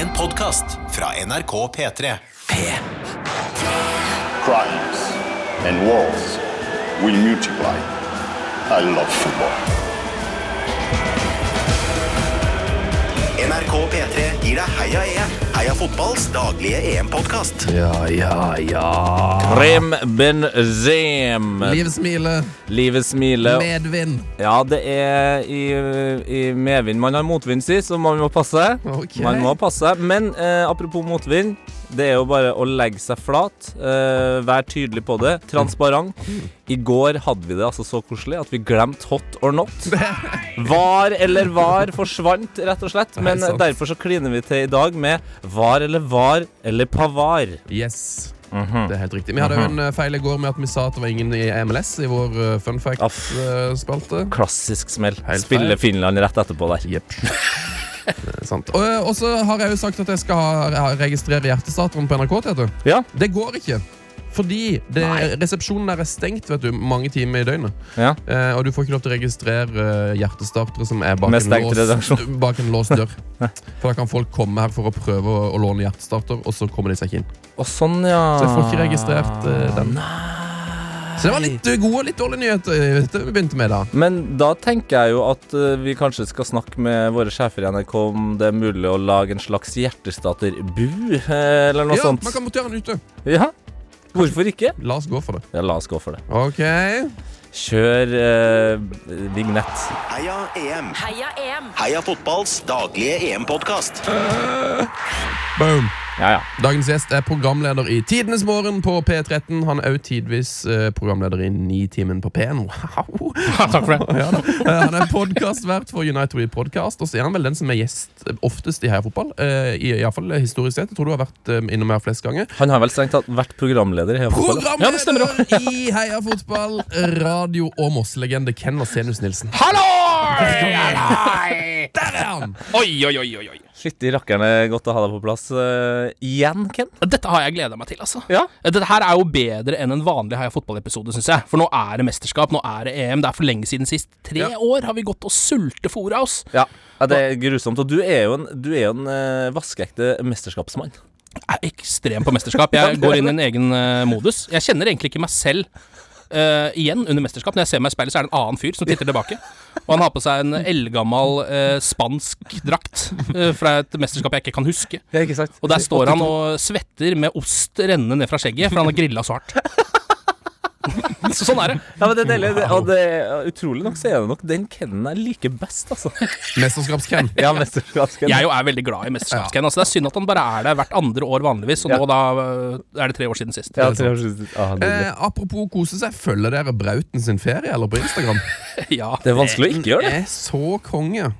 En podkast fra NRK P3. P. crimes and wars will multiply. I love football. NRK P3 gir deg Heia EM. Heia fotballs daglige EM-podkast. Ja, ja, ja. Krem Benzem. Livet smiler, Livet smiler. medvind. Ja, det er i, i medvind man har motvind, si, så man må passe. Okay. Man må passe. Men eh, apropos motvind, det er jo bare å legge seg flat. Uh, Vær tydelig på det. Transparent. I går hadde vi det altså så koselig at vi glemte hot or not. Var eller var forsvant, rett og slett. Men derfor så kliner vi til i dag med var eller var eller pavar. Yes. Mhm. Det er helt riktig. Vi hadde jo en eh, feil i går med at vi sa at det var ingen i MLS i vår eh, fun fact-spalte. Klassisk smell. Spille. Finland rett etterpå der. Jepp. Sant. Og, eh, og så har jeg jo sagt at jeg skal registrere hjertestarteren på NRK. Du. Ja. Det går ikke. Fordi det, resepsjonen der er stengt vet du, mange timer i døgnet. ja. Eh, og du får ikke lov til å registrere eh, hjertestartere som er bak en, låst, bak en låst dør. For da kan folk komme her for å prøve å, å låne hjertestarter, og så kommer de seg ikke inn. Og sånn, ja. Så jeg får ikke registrert eh, den. Så det var litt eh, gode og litt dårlige nyheter eh, vi begynte med da. Men da tenker jeg jo at eh, vi kanskje skal snakke med våre sjefer i NRK om det er mulig å lage en slags hjertestarter-bu, eh, eller noe Ja, sånt. man kan montere den ute. Ja, hvorfor ikke? La oss gå for det. Ja, la oss gå for det. Ok. Kjør eh, vignett. Heia EM. Heia EM! Heia fotballs daglige EM-podkast. Boom. Ja, ja. Dagens gjest er programleder i Tidenes morgen på P13. Han er også tidvis eh, programleder i Nitimen på P1. Wow. Takk for det. Ja. Eh, han er podkastvert for United We Podcast, og så er han vel den som er gjest oftest i Heia Fotball. Uh, i, i hvert fall historisk sett. Jeg tror du har vært eh, innom her flest ganger. Han har vel strengt tatt vært programleder i Heia Fotball? Ja, det stemmer Programleder i Heia Fotball, radio- og Moss-legende Ken Vasenius Nilsen. Hallo! Der er han! Oi, oi, oi, oi. Fytti rakkerne, er godt å ha deg på plass eh, igjen, Ken. Dette har jeg gleda meg til, altså. Ja. Dette her er jo bedre enn en vanlig Heia Fotball-episode, syns jeg. For nå er det mesterskap, nå er det EM. Det er for lenge siden sist. Tre Ja. år har vi gått og sultefòra oss. Ja. ja, det er grusomt. Og du er jo en, du er jo en eh, vaskeekte mesterskapsmann. Jeg er ekstrem på mesterskap. Jeg går inn i en egen eh, modus. Jeg kjenner egentlig ikke meg selv eh, igjen under mesterskap. Når jeg ser meg i speilet, så er det en annen fyr som titter tilbake. Og han har på seg en eldgammel uh, spansk drakt uh, fra et mesterskap jeg ikke kan huske. Ikke? Og der står han og svetter med ost rennende ned fra skjegget, for han har grilla så hardt. Så sånn er det. Ja, men det er deilig. Det, og det, utrolig nok så er det nok den Kennen jeg liker best, altså. Mesterskaps-Ken. Ja, mesterskapsken. Jeg jo er veldig glad i mesterskapsken. Altså, det er synd at han bare er der hvert andre år vanligvis, og Ja. nå da øh, er det tre år siden sist. Ja, tre år siden. Ah. Eh, apropos kose seg, følger dere Brauten sin ferie eller på Instagram? Ja. det er vanskelig å ikke gjøre det. er så konge.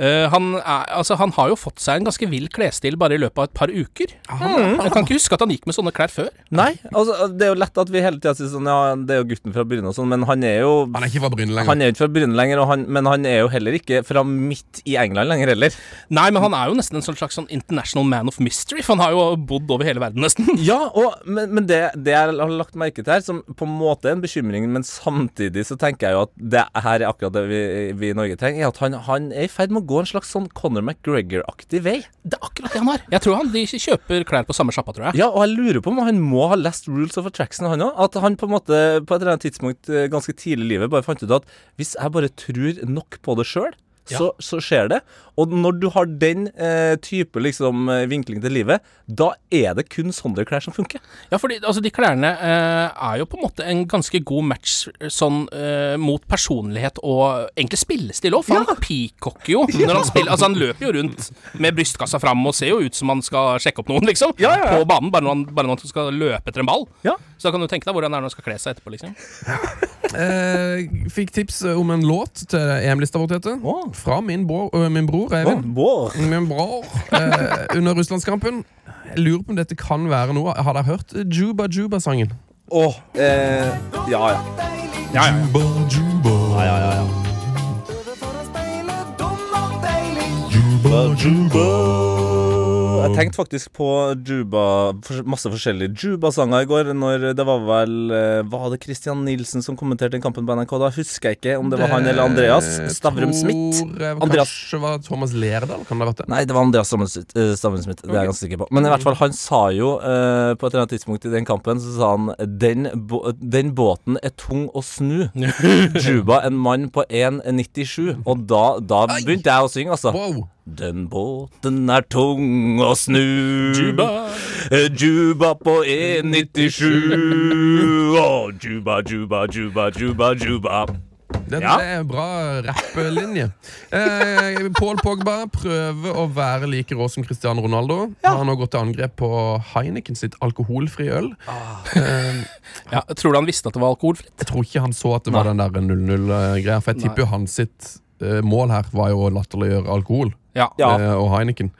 Eh, han, er, altså, han har jo fått seg en ganske vill klesstil bare i løpet av et par uker. Jeg kan ikke huske at han gikk med sånne klær før. Nei, altså det er jo lett at vi hele tida sier sånn Ja, det er jo gutten fra Bryne og sånn, men han er jo Han er ikke fra Bryne lenger. Han er jo ikke fra Bryne lenger, og han, men han er jo heller ikke fra midt i England lenger heller. Nei, men han er jo nesten en sånn slags sånn international man of mystery, for han har jo bodd over hele verden, nesten. Ja, og, men, men det, det jeg har lagt merke til her, som på en måte er en bekymring, men samtidig så tenker jeg jo at det her er akkurat det vi, vi i Norge trenger, er at han, han er i ferd med å gå en slags sånn Conor McGregor-aktig vei. Det er akkurat det han har. Jeg tror han de kjøper klær på samme sjappa, tror jeg. Ja, og jeg lurer på om han må ha lest Rules of Attraction, han òg. At han på en måte på et eller annet tidspunkt eh, ganske tidlig i livet bare fant ut at hvis jeg bare tror nok på det sjøl, så, så skjer det. Og når du har den eh, type liksom eh, vinkling til livet, da er det kun sånne klær som funker. Ja, fordi altså, de klærne eh, er jo på en måte en ganske god match sånn eh, mot personlighet og egentlig spillestil òg. For han peacocker jo når han spiller. Altså, han løper jo rundt med brystkassa fram og ser jo ut som han skal sjekke opp noen, liksom. Ja, ja, ja. På banen, bare når, han, bare når han skal løpe etter en ball. Ja. Så da kan du tenke deg hvordan det er når han skal kle seg etterpå, liksom. Eh, fikk tips om en låt til EM-lista vår, Tete. Å. Fra min, bror, øh, min bror Eivind. Bård. Min bror. Eh, under russlandskampen. Jeg lurer på om dette kan være noe. Har dere hørt Juba Juba-sangen? Åh, eh, ja, ja. Juba Juba. ja, ja, ja. Juba Juba. Jeg tenkte faktisk på Juba, masse forskjellige Juba-sanger i går. Når det var vel eh, Var det Christian Nilsen som kommenterte den kampen på NRK? Da husker jeg ikke om det var han eller Andreas Stavrum Smith. Andreas- Kanskje var Thomas Lerdal, kan det ha vært det? Nei, det var Andreas Stavrum Smith. eh, Stavrum Smith det er jeg ganske sikker på. Men i hvert fall, han sa jo uh, på et eller annet tidspunkt i den kampen, så sa han den, den båten er tung å snu. Juba, en mann på 1,97. Og da, da begynte jeg å synge, altså. Wow! Den båten er tung å snu. Juba. Eh, Juba på E97. Oh, Juba, Juba, Juba, Juba, Juba. Det, Ja. er en bra rappelinje. Eh, Paul Pogba prøver å være like rå som Cristiano Ronaldo. Han har nå gått til angrep på Heineken sitt alkoholfrie øl. Eh, Ja, tror du han visste at det var alkoholfritt? jeg tror ikke han så at det var den der 0-0-greia, for jeg tipper jo hans sitt mål her var jo å latterliggjøre alkohol Ja. Ja. eh, og Heineken.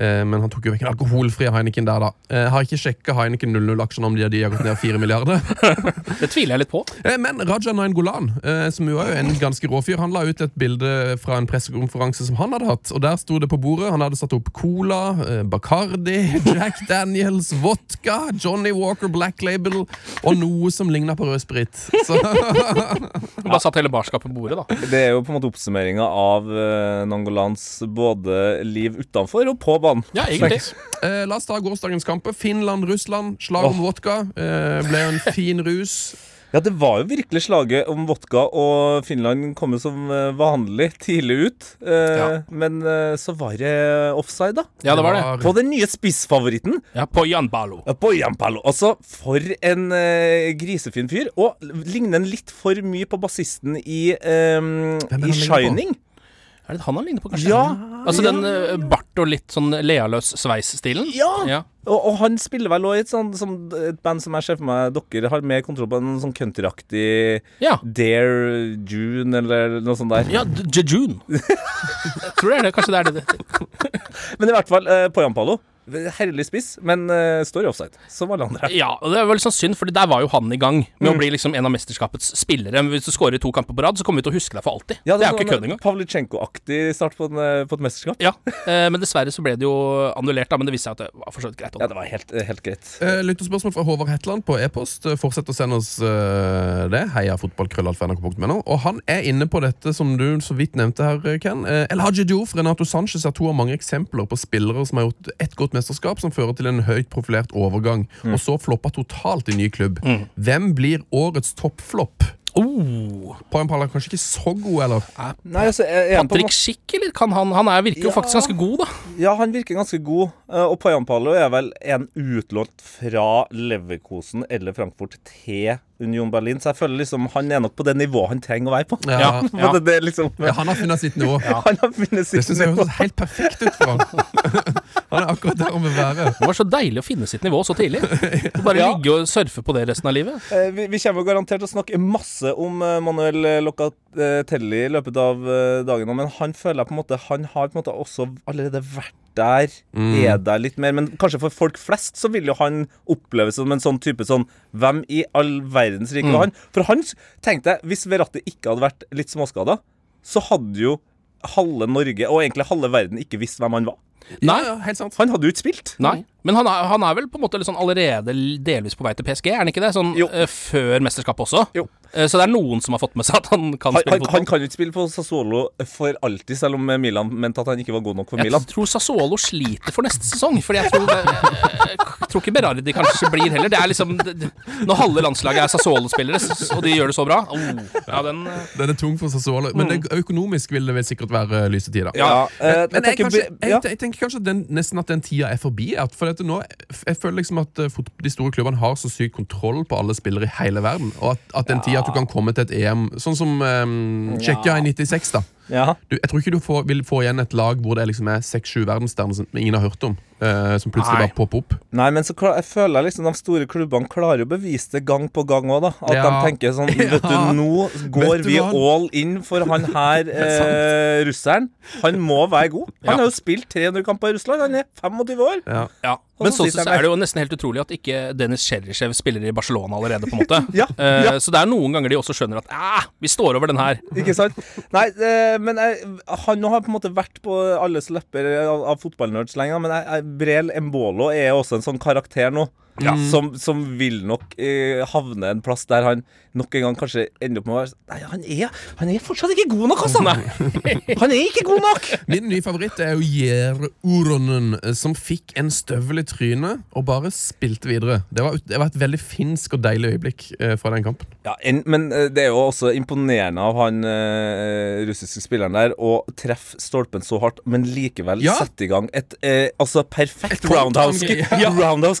Eh, men han tok jo vekk den alkoholfrie Heineken der, da. Eh, har ikke sjekka Heineken 00-aksjene om de, de har gått ned 4 milliarder. Det tviler jeg litt på. Eh, Men Raja Nainggolan, eh, som jo er jo en ganske rå fyr, han la ut et bilde fra en pressekonferanse som han hadde hatt. Og Der sto det på bordet. Han hadde satt opp Cola, eh, Bacardi, Jack Daniels, vodka, Johnny Walker Black Label og noe som ligna på rød sprit. Så Bare satt hele barskapet på bordet, da. Det er jo på en måte oppsummeringa av Nangolans både liv utenfor og på banen. Ja, egentlig. eh, la oss ta gårsdagens kamper. Finland-Russland. Slag om vodka. Eh, ble en fin rus. Ja, det var jo virkelig slaget om vodka, og Finland kom jo som eh, vanlig tidlig ut. Eh, Ja. Men eh, så var det offside, da. Ja, det var det. På den nye spissfavoritten. Ja, På Jan Balo. Ja, Bojanpalo. Altså, for en eh, grisefin fyr. Og ligner han litt for mye på bassisten i, eh, i Shining. på? Er det han han ligner på, kanskje? Ja. Altså den eh, bart og litt sånn lealøs sveis-stilen? Ja. ja. Og, og han spiller vel også i et, sånt, som, et band som jeg ser for meg dere har mer kontroll på. En sånn countryaktig Ja. Dare June, eller noe sånt der. Ja, D- Jejun. Jeg tror det er det. Kanskje det er det det Men i hvert fall, eh, Poyampalo. Herlig spiss, men uh, står i offside, som alle andre. Ja, og det er vel sånn synd, for der var jo han i gang med Mm. å bli liksom en av mesterskapets spillere. Men hvis du skårer to kamper på rad, så kommer vi til å huske deg for alltid. det, er jo ikke kødd engang. sånn Pavlytsjenko-aktig start på, en, eh, på et mesterskap. Ja, eh, men dessverre så ble det jo annullert, da. Men det viste seg at det var for så vidt greit. Ja, det var helt, eh, helt greit. Eh, Lytterspørsmål fra Håvard Hetland på e-post. Eh, Fortsett å sende oss eh, det. Heia fotballkrøllalfa.nrk.no. Og han er inne på dette som du så vidt nevnte her, Ken. El Haji Diouf, Renato Sanchez er to av mange eksempler på spillere som har gjort ett godt mesterskap, som fører til en høyt profilert overgang, og så floppa totalt i ny klubb. Hvem blir årets toppflopp? Oh, Poyampala er kanskje ikke så god, eller? Nei, altså, han Patrick Schick, eller? Kan han, han er, virker jo Ja. faktisk ganske god, da. Ja, han virker ganske god. eh, Og Poyampalo er vel en utlånt fra Leverkosen eller Frankfurt til Union Berlin, så jeg føler liksom han er nok på det nivået han trenger å være på. Ja. ja. det, det liksom Ja, han har funnet sitt nivå. Han har funnet Det sitt syns jeg nivå. høres helt perfekt ut for han. Han er akkurat der han vil være. Det var så deilig å finne sitt nivå så tidlig. Bare Ja. ligge og surfe på det resten av livet. Eh, Vi, vi kommer jo garantert til å snakke masse om eh, Manuel Locatelli i løpet av eh, dagen, men han føler jeg på en måte Han har på en måte også allerede vært der, er der litt mer. Men kanskje for folk flest så vil jo han oppleves som en sånn type sånn Hvem i all verdens rike var han? For han tenkte jeg, hvis Verratti ikke hadde vært litt småskada, så hadde jo halve Norge, og egentlig halve verden, ikke visst hvem han var. Nei. Ja, ja, helt sant. Han hadde jo ikke spilt. Nei. Men han er, han er vel på en måte sånn allerede delvis på vei til PSG, er han ikke det? Sånn Jo. eh, før mesterskapet også? Jo. Eh, så det er noen som har fått med seg at han kan Han, spille fotball. han kan jo ikke spille på Sassuolo for alltid, selv om Milan mente at han ikke var god nok for Milan. Jeg tror Sassuolo sliter for neste sesong. Fordi jeg tror, det, jeg tror ikke Berardi kanskje blir heller. Det er liksom det, Når halve landslaget er Sassuolo-spillere, og de gjør det så bra oh, Ja, den eh, Den er tung for Sassuolo, men det, økonomisk vil det vel sikkert være lyse tider. Ja, eh, Men jeg, kanskje, jeg, jeg tenker kanskje at den, nesten at den tida er forbi. At for dette nå, jeg føler liksom at eh, de store klubbene har så syk kontroll på alle spillere i hele verden. Og at, at den tida at du kan komme til et EM Sånn som um, Tsjekkia i 96. da Ja. du, Jeg tror ikke du får, vil få igjen et lag hvor det liksom er seks-sju verdensstjerner som ingen har hørt om. eh, som plutselig Nei. bare popper opp. Nei, men så klar, jeg føler liksom de store klubbene klarer å bevise det gang på gang òg, da. At Ja. de tenker sånn Vet du, nå går du vi hva? all in for han her eh, russeren. Han må være god. Han Ja. har jo spilt 300 kamper i Russland. Han er 25 år. Ja. Men så sånn sett så er det jo nesten helt utrolig at ikke Dennis Cheryshev spiller i Barcelona allerede, på en måte. Ja, Eh, ja. Så det er noen ganger de også skjønner at ah, vi står over den her. Ikke sant? Nei, men jeg, han har på en måte vært på alles lepper av, av fotballnerds lenge, men jeg, jeg, Brel Embolo er også en sånn karakter nå. Som, som vil nok eh, havne en plass der han nok en gang kanskje ender opp med å være Nei, han er, han er fortsatt ikke god nok, altså! han er ikke god nok! Min nye favoritt er jo Jere Uronen, eh, som fikk en støvel i trynet og bare spilte videre. Det var, det var et veldig finsk og deilig øyeblikk eh, fra den kampen. Ja, en, Men eh, det er jo også imponerende av han eh, russiske spilleren der å treffe stolpen så hardt, men likevel Ja. sette i gang et eh, altså perfekt Et roundhouse kick. Ja. Roundhouse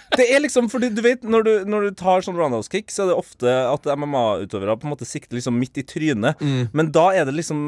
Det er liksom, fordi du vet, når du, når du tar sånn roundhouse kick, så er det ofte at MMA-utøvere på en måte sikter liksom midt i trynet. Men da er det liksom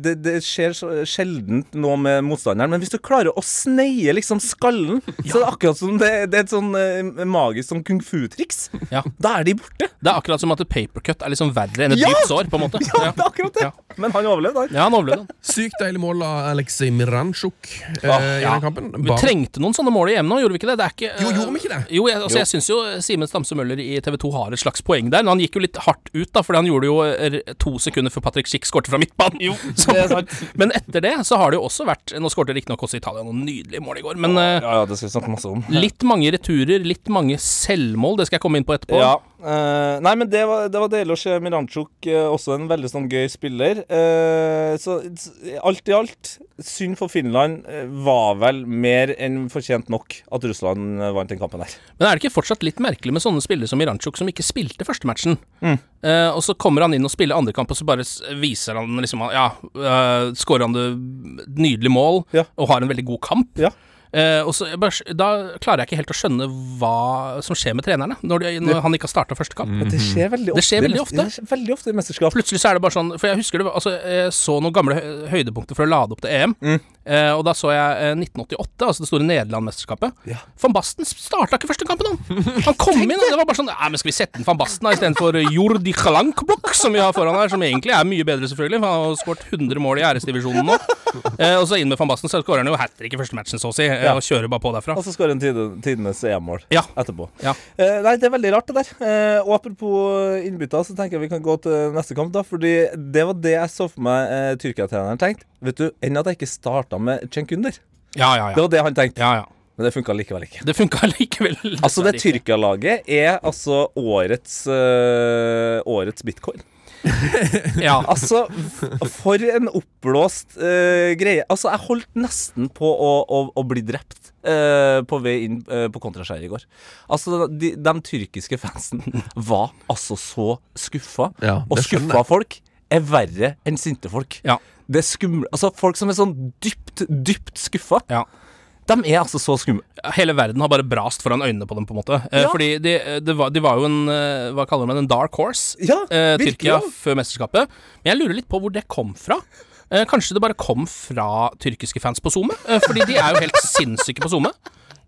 Det, det skjer så sjelden noe med motstanderen. Men hvis du klarer å sneie liksom skallen, så er det akkurat som det, det er et sånn eh, magisk sånn kung fu-triks. Ja. Da er de borte. Det er akkurat som at papercut er liksom verre enn et Ja! dypt sår, på en måte. Ja, det er akkurat det. Ja. Men han overlevde, han. Ja, han overlevde. han. Sykt deilig mål av Aleksej Miranchuk eh, i den kampen. Vi trengte noen sånne mål i EM nå, gjorde vi ikke det? det er ikke, Jo, gjorde vi ikke det? Jo, jeg, altså, jeg syns jo Simen Stamse Møller i TV 2 har et slags poeng der. Men han gikk jo litt hardt ut, da, fordi han gjorde jo eh, to sekunder før Patrick Schick skårte fra midtbanen. Så- det er sant. Men etter det så har det jo også vært Nå skårte riktignok også Italia noen nydelige mål i går, men eh, Ja, ja, det skal vi snakke masse om. litt mange returer, litt mange selvmål. Det skal jeg komme inn på etterpå. Ja. Uh, nei, men det var, det var deilig å se Miranchuk, uh, også en veldig sånn gøy spiller. Uh, så alt i alt, synd for Finland, var vel mer enn fortjent nok at Russland vant den kampen her. Men er det ikke fortsatt litt merkelig med sånne spillere som Iranchuk, som ikke spilte første matchen? Mm. Uh, og så kommer han inn og spiller andre kamp, og så bare viser han liksom Ja, uh, skårer han det nydelig mål Ja. og har en veldig god kamp. Ja. Uh, og så Da klarer jeg ikke helt å skjønne hva som skjer med trenerne, når, de, når han ikke har starta første kamp. Det skjer veldig ofte. Det skjer veldig ofte. skjer veldig ofte i mesterskap. Plutselig så er det bare sånn For jeg husker det Altså, jeg så noen gamle høydepunkter for å lade opp til EM. Mm. Eh, og da så jeg eh, 1988, altså det store Nederland-mesterskapet. Ja. Van Basten starta ikke første kampen, han! Han kom inn, og det var bare sånn Nei, men skal vi sette inn Van Basten da, istedenfor Jordi Kalankblokk, som vi har foran her, som egentlig er mye bedre, selvfølgelig. For han har skåret 100 mål i æresdivisjonen nå. Eh, og så inn med Van Basten, så skårer han jo hat trick i første matchen, så å si, eh, Ja. og kjører bare på derfra. Og så skårer han tide, tidenes EM-mål Ja. etterpå. Ja. Eh, nei, det er veldig rart, det der. Eh, og apropos innbytter, så tenker jeg vi kan gå til neste kamp, da. Fordi det var det jeg så for meg eh, Tyrkia-treneren tenkte. Vet du, enn at jeg ikke starta med Cenkunder. Ja, ja, Det var det han tenkte. ja, ja. Men det funka likevel ikke. Det funka likevel. Altså, det. Tyrkia-laget er altså årets øh, Årets bitcoin. Ja. Altså, for en oppblåst øh, greie. Altså, jeg holdt nesten på å, å, å bli drept eh, på vei inn på kontraskjæret i går. Altså, de, de tyrkiske fansen var altså så skuffa. Ja, og skuffa folk er verre enn sinte folk. Ja. Det skumle Altså, folk som er sånn dypt, dypt skuffa, Ja. de er altså så skumle. Hele verden har bare brast foran øynene på dem, på en måte. Eh, Ja. Fordi de, det var, de var jo en eh, Hva kaller man det? En dark horse, Ja, eh, Tyrkia, før mesterskapet. Men jeg lurer litt på hvor det kom fra. Eh, kanskje det bare kom fra tyrkiske fans på SoMe? Eh, fordi de er jo helt sinnssyke på SoMe.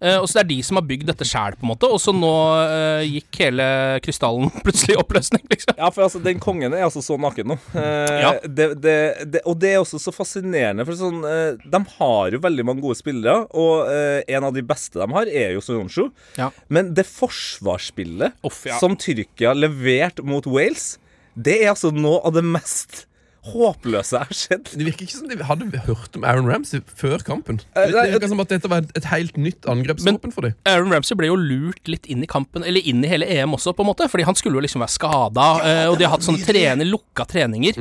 Eh, og så det er de som har bygd dette sjæl, på en måte. Og så nå uh, gikk hele krystallen plutselig i oppløsning, liksom. Ja, for altså, den kongen er altså så naken nå. Uh, Ja. det, det, det, og det er også så fascinerende, for sånn De har jo veldig mange gode spillere, og en av de beste de har, er jo Soyonshu. Ja. Men det forsvarsspillet Off, ja. som Tyrkia leverte mot Wales, det er altså noe av det mest håpløse har skjedd. Det virker ikke som de hadde hørt om Aaron Ramsey før kampen. Eh, Det virker som at dette var et, helt nytt angrepsvåpen for dem. Aaron Ramsey ble jo lurt litt inn i kampen, eller inn i hele EM også, på en måte. Fordi han skulle jo liksom være skada, og de har hatt sånne trene, lukka treninger.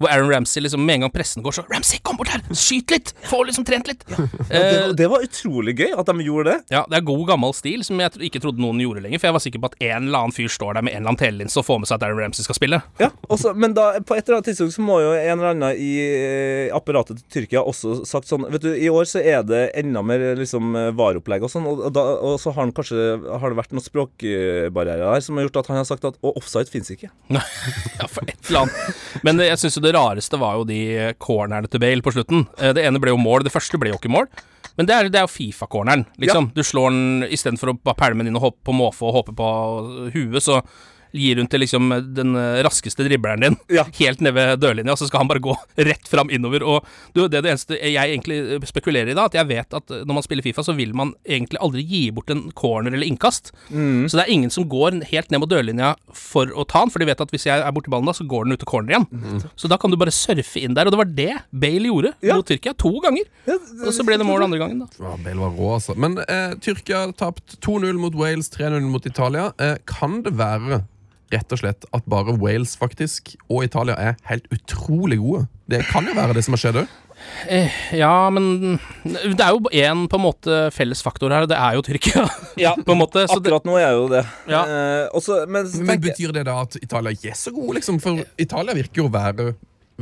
Hvor Aaron Ramsey liksom med en gang pressen går så Ramsey, kom bort her! Skyt litt! Få liksom trent litt! Det, Eh, var- det var utrolig gøy at de gjorde det. ja, det er god gammel stil, som jeg ikke trodde noen gjorde lenger. For jeg var sikker på at en eller annen fyr står der med en eller annen telelinse og får med seg at Aaron Ramsey skal spille. Ja, også, Men da, på et eller annet tidspunkt så må jo en eller annen i eh, apparatet til Tyrkia også sagt sånn Vet du, i år så er det enda mer liksom vareopplegg og sånn, og, da, og så har han kanskje Har det vært noen språkbarrierer der som har gjort at han har sagt at Og offside fins ikke. ja, for et eller annet. Men jeg syns jo det rareste var jo de cornerne til Bale på slutten. Eh, Det ene ble jo mål, det første ble jo ikke mål. Men det er, det er jo Fifa-corneren, liksom. Du slår den istedenfor å bare pælme den inn og hoppe på måfå og håpe på huet, så gir hun til liksom den eh, raskeste dribleren din, Ja. helt ned ved dørlinja, så skal han bare gå rett fram innover. Og du, det er det eneste jeg egentlig eh, spekulerer i da, at jeg vet at eh, når man spiller Fifa, så vil man egentlig aldri gi bort en corner eller innkast. Så det er ingen som går helt ned mot dørlinja for å ta den, for de vet at hvis jeg er borti ballen da, så går den ut til corner igjen. Så da kan du bare surfe inn der, og det var det Bale gjorde Ja. mot Tyrkia to ganger. Og så ble det mål andre gangen, da. Ja, Bale var rå, altså. Men eh, Tyrkia tapt 2-0 mot Wales, 3-0 mot Italia. Eh, kan det være rett og slett at bare Wales faktisk og Italia er helt utrolig gode? Det kan jo være det som har skjedd òg. Eh, ja, men det er jo én på en måte felles faktor her, og det er jo Tyrkia. Ja, på en måte. Så det, Akkurat nå er jo det. Ja. Eh, også, men men, Men betyr det da at Italia ikke er så gode, liksom? For Italia virker jo å være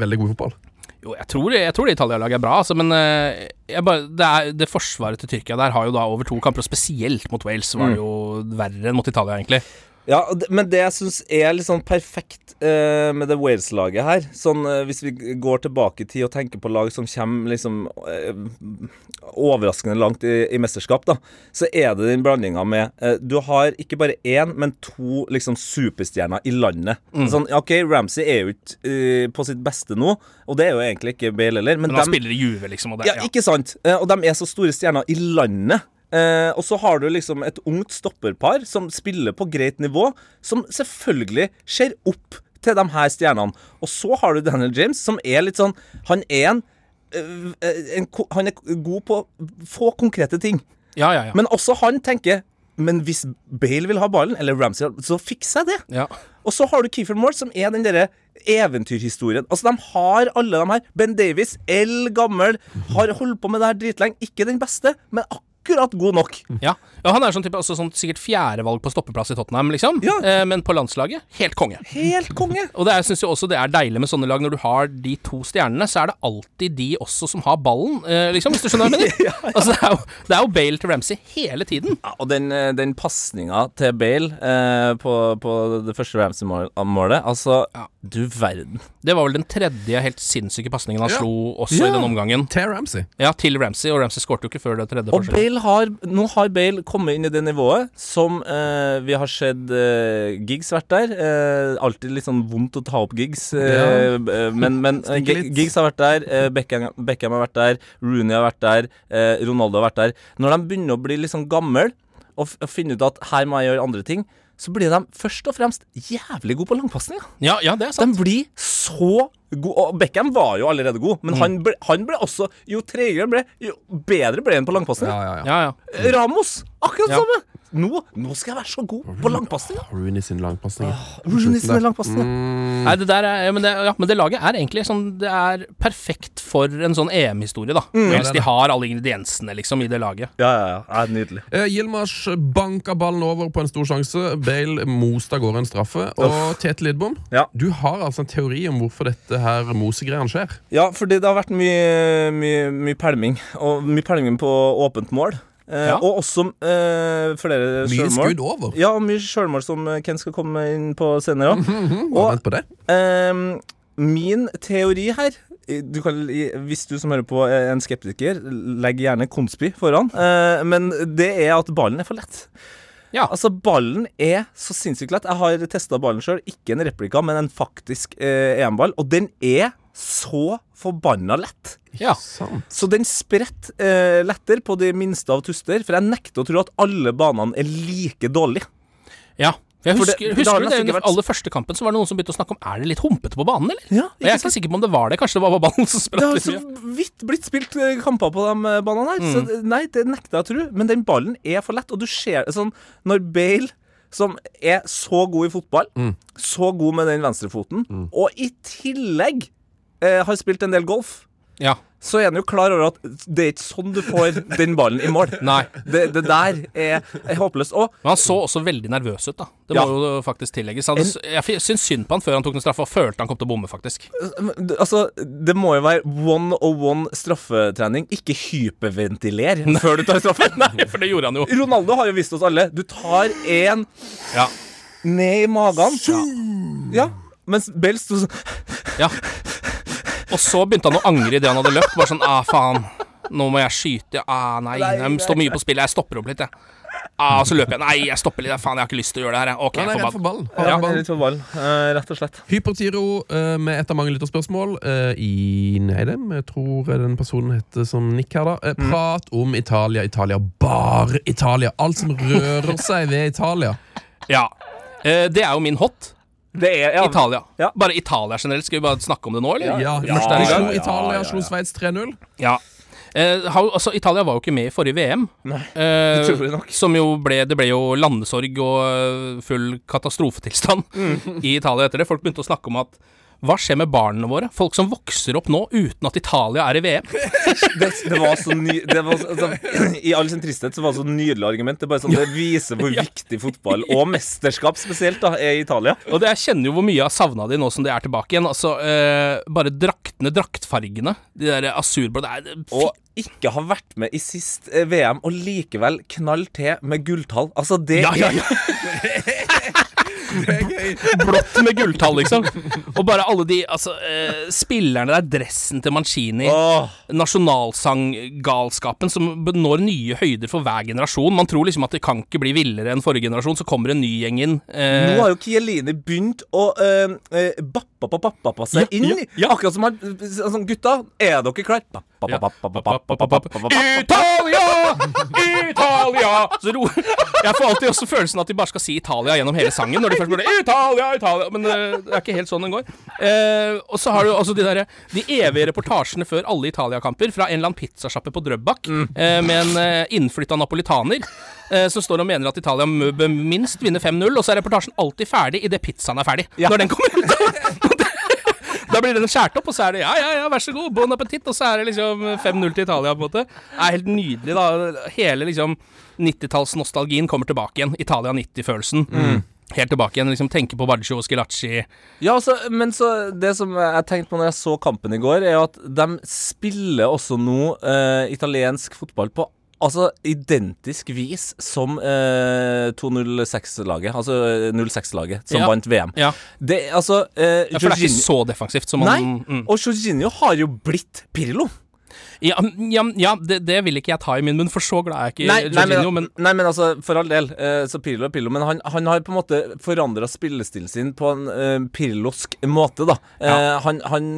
veldig god i fotball. jo, jeg tror, jeg tror det Italia-laget er bra, altså, men eh, jeg bare, det, er, det forsvaret til Tyrkia der har jo da over to kamper, og spesielt mot Wales var det jo verre enn mot Italia, egentlig. Ja, men det jeg syns er litt sånn perfekt eh, med det Wales-laget her Sånn eh, Hvis vi går tilbake i tid og tenker på lag som kommer liksom eh, overraskende langt i, i mesterskap, da, så er det den blandinga med eh, Du har ikke bare én, men to liksom superstjerner i landet. Sånn, OK, Ramsey er jo ikke eh, på sitt beste nå, og det er jo egentlig ikke Bale heller, men, Men han dem- spiller i Juve, liksom. Og det, ja, ikke sant? Eh, Og de er så store stjerner i landet. Eh, og så har du liksom et ungt stopperpar som spiller på greit nivå, som selvfølgelig ser opp til de her stjernene. Og så har du Daniel James, som er litt sånn Han er en, eh, en Han er god på få konkrete ting. ja, ja. ja. Men også han tenker Men hvis Bale vil ha ballen, eller Ramsey, så fikser jeg det. ja. Og så har du Keefer Moore, som er den derre eventyrhistorien. Altså, de har alle de her. Ben Davies, eldgammel, har holdt på med det her dritlenge. Ikke den beste, men akkurat god nok. Ja. ja, han er sånn type, også sånn, sikkert fjerdevalg på stoppeplass i Tottenham, liksom. Ja. Eh, men på landslaget, helt konge. Helt konge. Og det er- jeg også det er deilig med sånne lag. Når du har de to stjernene, så er det alltid de også som har ballen, eh, liksom, hvis du skjønner hva jeg mener. Altså, det, er jo, det er jo Bale til Ramsey hele tiden. Ja, og den, eh, den pasninga til Bale eh, på, på det første Ramsey-målet Altså, du verden. Det var vel den tredje helt sinnssyke pasningen han Ja. slo også Ja. i den omgangen. Til Ramsey. Ja, til Ramsey, og Ramsey skårte jo ikke før det tredje Og forskjellet. Bale har, nå har Bale kommet inn i det nivået som eh, vi har sett eh, gigs vært der. Eh, alltid litt sånn vondt å ta opp Giggs, eh, eh, men, men gigs Giggs har vært der. Eh, Beckham, Beckham har vært der. Rooney har vært der. Eh, Ronaldo har vært der. Når de begynner å bli litt sånn gamle og, og finne ut at her må jeg gjøre andre ting, så blir de først og fremst jævlig gode på langpasninger. Ja, ja, det er sant. De blir så gode. Og Beckham var jo allerede god, men han, ble, han ble også Jo tregere han ble, jo bedre ble han på langpasninger. Ja, ja, ja. Ja, ja. Ramos, akkurat Ja. samme. Nå, nå skal jeg være så god på langpasninger. Rooney sin langpasning. Rooney sine langpasninger. Mm, Nei, det der er, ja, men, det, ja, men det laget er egentlig sånn Det er perfekt for en sånn EM-historie, da. Hvis de har alle ingrediensene, liksom, i det laget. Ja, ja, ja. ja nydelig. Eh, Yilmaz banka ballen over på en stor sjanse. Bale moste av gårde en straffe. Og Tete Lidbom, Ja. du har altså en teori om hvorfor dette her mosegreiene skjer. Ja, fordi det har vært mye, mye, mye pælming. Og mye pælming på åpent mål. Eh, Ja. Og også uh, flere Mye skudd over. Ja, mye sjølmål som eh, Ken skal komme inn på senere. Bare Og Vent på det. Uh, min teori her du kan, Hvis du som hører på er en skeptiker, legg gjerne konspi foran. Uh, men det er at ballen er for lett. Ja. Altså, ballen er så sinnssykt lett. Jeg har testa ballen sjøl. Ikke en replika, men en faktisk eh, EM-ball. Og den er så forbanna lett. Ja. Så den spretter eh, lettere på de minste av tuster. For jeg nekter å tro at alle banene er like dårlige. ja. Jeg husker, det husker det under vært- aller første kampen, så var det noen som begynte å snakke om Er det litt humpete på banen, eller? Ja, Og jeg er ikke sikker på om det var det. Kanskje det var ballen som Det har så vidt blitt spilt eh, kamper på de eh, banene her. Så nei, det nekter jeg å tro. Men den ballen er for lett, og du ser sånn Når Bale, som er så god i fotball, så god med den venstrefoten, og i tillegg eh, har spilt en del golf, Ja. så er han jo klar over at det er ikke sånn du får den ballen i mål. Nei. Det, det der er, er håpløst. Og Men han så også veldig nervøs ut, da. Det Ja. må jo faktisk tillegges. Han, jeg syns synd på han før han tok den straffa, og følte han kom til å bomme, faktisk. eh, altså, det må jo være one on one straffetrening, ikke hyperventiler før du tar straffe. Nei, for det gjorde han jo. Ronaldo har jo vist oss alle. Du tar én Ja. ned i magen. Ja. Mens Bell sto sånn ja. Og så begynte han å angre idet han hadde løpt. Bare sånn ah, faen. Nå må jeg skyte. Ah, nei. Nei, Det står mye på spill. Jeg stopper opp litt, jeg. Ah, så løper jeg. Nei, jeg stopper litt. Faen, jeg har ikke lyst til å gjøre det her. Ok, jeg får ballen. Er Ja, litt for ballen, uh, rett og slett. Hypertiro uh, med et av mange lytterspørsmål uh, i Neidem. Jeg tror den personen heter som Nick her, da. Eh, Mm. prat om Italia, Italia, bare Italia. Alt som rører seg ved Italia. Ja. Eh, det er jo min hot. Det er ja, Italia. Ja. Bare Italia generelt. Skal vi bare snakke om det nå, eller? Ja, Ja, ja, slo ja, Italia, slo Sveits 3-0. Ja. Eh, altså, Italia var jo ikke med i forrige VM. Nei, Eh, utrolig nok. som jo ble Det ble jo landesorg og eh, full katastrofetilstand Mm. i Italia etter det. Folk begynte å snakke om at hva skjer med barna våre? Folk som vokser opp nå uten at Italia er i VM. det, det var så ny det var, altså, I all sin tristhet så var det så nydelig argument. Det, bare sånn, det viser hvor viktig fotball, og mesterskap spesielt, da er i Italia. Og det, jeg kjenner jo hvor mye jeg har savna de nå som de er tilbake igjen. Altså, eh, Bare draktene, draktfargene. De der asurblå det Og ikke ha vært med i sist eh, VM, og likevel knall til med gulltall. Altså, det Ja, ja, ja. Blått med gulltall, liksom. Og bare alle de altså, eh, spillerne der, dressen til Mancini, oh. nasjonalsanggalskapen som når nye høyder for hver generasjon. Man tror liksom at det kan ikke bli villere enn forrige generasjon, så kommer en ny gjeng inn. Eh, Nå har jo Kieline begynt å uh, bappa på pappa seg inn. ja. Akkurat som han sånn, Gutta, er dere klare? Italia! Italia! Så ro Jeg får alltid også følelsen at de bare skal si Italia gjennom hele sangen. Når de først går det, Italia, Italia Men eh, det er ikke helt sånn den går. Eh, og så har du altså de der De evige reportasjene før alle Italia-kamper fra en eller annen pizzasjappe på Drøbak eh, med en uh, innflytta napolitaner. eh, Som står og mener at Italia bør minst vinne 5-0, og så er reportasjen alltid ferdig idet pizzaen er ferdig. Når den kommer ut. Da blir den skåret opp, og så er det ja, ja, ja, vær så god, bon appétit, og så er det liksom 5-0 til Italia, på en måte. Det er helt nydelig, da. Hele liksom 90-tallsnostalgien kommer tilbake igjen. Italia 90-følelsen. Helt tilbake igjen. liksom Tenke på Baggio og Skilacci. Ja, altså, men så det som jeg tenkte på når jeg så kampen i går, er at de spiller også nå eh, italiensk fotball på Altså identisk vis som eh, 206-laget, altså eh, 06-laget, som Ja. vant VM. Ja, Det, altså eh, ja, for det er ikke Jorginho- så defensivt som man Nei, mm. og Jorginho har jo blitt Pirlo. Ja, ja, ja det, det vil ikke jeg ta i min munn, for så glad er jeg ikke i Jorginho, men, men nei, men altså, for all del, eh, så Pirlo er Pirlo. Men han, han har på en måte forandra spillestilen sin på en eh, pirlosk måte, da. Eh, han, han,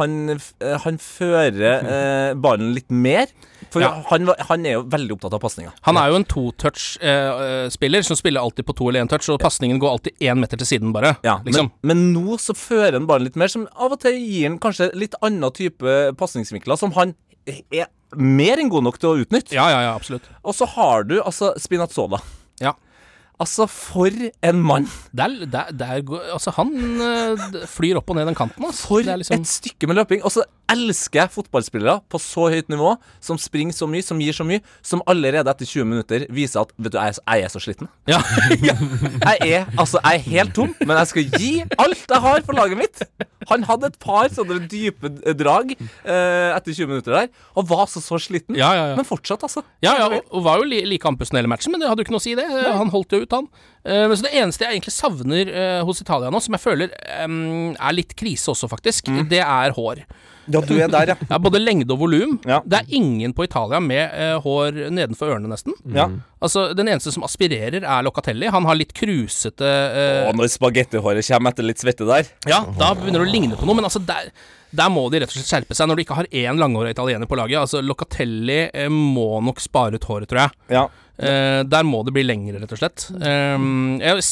han, f- eh, han fører eh, ballen litt mer. For Ja. han, var- han er jo veldig opptatt av pasninga. han er jo en to-touch-spiller som spiller alltid på to eller én touch, og pasningen går alltid én meter til siden, bare. Ja, liksom. men, men nå så fører han ballen litt mer, som av og til gir han kanskje litt annen type pasningsvinkler, som han er mer enn god nok til å utnytte. Ja, ja, ja, absolutt. Og så har du altså Spinazzola. Ja. Altså, for en mann! Der, der, der går Altså, han eh, flyr opp og ned den kanten, altså. For liksom- et stykke med løping. Og så elsker jeg fotballspillere på så høyt nivå, som springer så mye, som gir så mye, som allerede etter 20 minutter viser at Vet du, jeg jeg er så sliten. Ja. Jeg er altså, jeg er helt tom, men jeg skal gi alt jeg har for laget mitt. Han hadde et par sånne dype drag eh, etter 20 minutter der, og var altså så sliten. Ja. Men fortsatt, altså. Ja, ja, og, og var jo li, like andpusten hele matchen, men det hadde jo ikke noe å si, det. Han holdt jo ut, han. Uh, så Det eneste jeg egentlig savner uh, hos Italia nå, som jeg føler um, er litt krise også, faktisk, det er hår. Ja, du er der, ja. Ja, Både lengde og volum. Ja. Det er ingen på Italia med uh, hår nedenfor ørene, nesten. ja. Altså, Den eneste som aspirerer, er Locatelli. Han har litt krusete uh, Å, når spagettihåret kommer etter litt svette der Ja, da begynner det å ligne på noe, men altså der, der må de rett og slett skjerpe seg når du ikke har én langhåra italiener på laget. Altså Locatelli eh, må nok spare ut håret, tror jeg. Ja. Eh, der må det bli lengre, rett og slett. Um, jeg,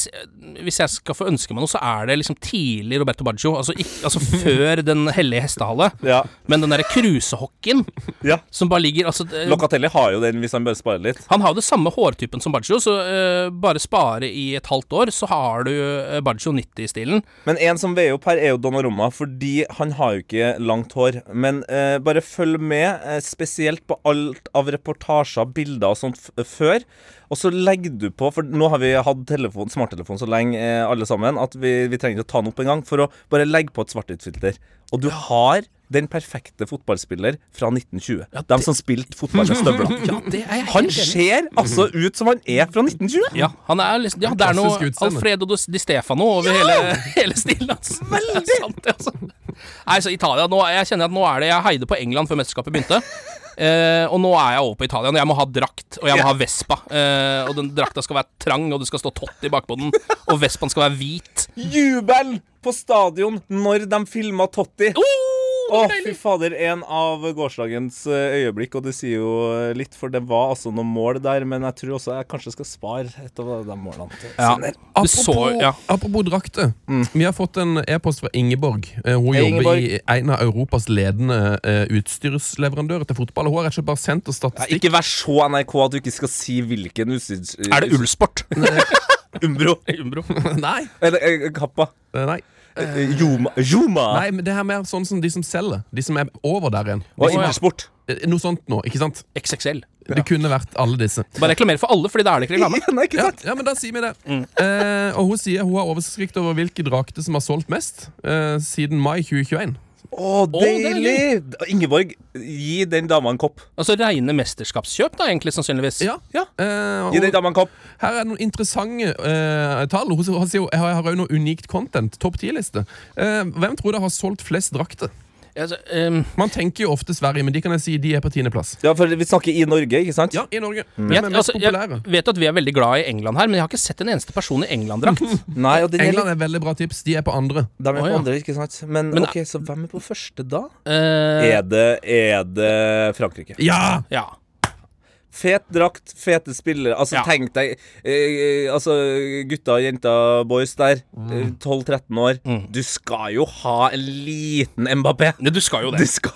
hvis jeg skal få ønske meg noe, så er det liksom tidlig Roberto Baggio. Altså, ikke, altså før Den hellige hestehale. ja. Men den derre krusehockeyen ja. som bare ligger altså, uh, Locatelli har jo den hvis han bare sparer litt. Han har jo det samme hårtypen som Baggio, så uh, bare spare i et halvt år, så har du uh, Baggio 90-stilen. Men en som veier opp her, er jo Donnarumma, fordi han har jo ikke langt hår. Men bare følg med, spesielt på alt av reportasjer, bilder og sånt f før. Og så legger du på, for nå har vi hatt telefon, smarttelefon så lenge, eh, alle sammen, at vi, vi trenger ikke å ta den opp engang, for å bare legge på et svart-hvitt-filter. Og du har den perfekte fotballspiller fra 1920. De som spilte fotball med støvler. Ja, Han ser altså ut som han er fra 1920! Ja, han er liksom, ja, det er noe. Alfredo Di Stefano over hele, hele stilen hans. Veldig! Det er sant, altså. Nei, så Italia nå, Jeg kjenner at nå er det Jeg heide på England før mesterskapet begynte. Eh, og nå er jeg over på Italia. Og jeg må ha drakt, og jeg må ha Vespa. Eh, og den drakta skal være trang, og det skal stå Totti bakpå den. Og Vespaen skal være hvit. Jubel på stadion når de filma Totti. Å, fy fader. En av gårsdagens eh, øyeblikk, og det sier jo eh, litt, for det var altså noen mål der, men jeg tror også jeg kanskje skal spare et av de målene til Ja. Apropos, så, ja. apropos drakter. Vi har fått en e-post fra Ingeborg. Eh, Hun Hei, jobber Ingeborg. i en av Europas ledende utstyrsleverandører til fotball. Hun har rett og slett bare sendt oss Ja, statistikk. ikke vær så NRK at du ikke skal si hvilken utstyrs... Er det Ullsport? Umbro? Umbro. Nei. Eller Kappa? nei. Eh, Joma? Joma? Nei, men det her er mer sånn som de som selger. De som er over der igjen. Og ja. Intersport? Eh, Noe sånt nå, ikke sant? XXL. Det kunne vært alle disse. Bare reklamer for alle, Fordi da er det ikke reklame. Nei, ikke Ja, sant? ja, men da sier vi det. Eh, og hun sier hun har oversikt over hvilke drakter som har solgt mest eh, siden mai 2021. Å, deilig! Ingeborg, gi den dama en kopp. Altså reine mesterskapskjøp, da, egentlig, sannsynligvis. Ja. Ja. Eh, Gi den dama en kopp. her er noen interessante eh, tall. Hun, hun sier jo, jeg har, òg noe unikt content. Topp 10-liste. Eh, hvem tror dere har solgt flest drakter? Altså, um, Man tenker jo ofte Sverige, men de kan jeg si de er på tiendeplass. Ja, for vi snakker i Norge, ikke sant? Ja, i Norge. jeg, er mest altså, jeg vet at vi er veldig glad i England her, men jeg har ikke sett en eneste person i England-drakt. Nei, og er England litt, er veldig bra tips. De er på andre. de er på på ja. andre, ikke sant? Men, Men- ok, så hvem er på første da? Uh, Er det, er det Frankrike? Ja! ja. Fet drakt, fete spillere. Altså, Ja. tenk deg eh, Altså, gutta, jenter, boys der. mm. 12-13 år. Du skal jo ha en liten Mbappé. Ja, Du skal jo det. skal,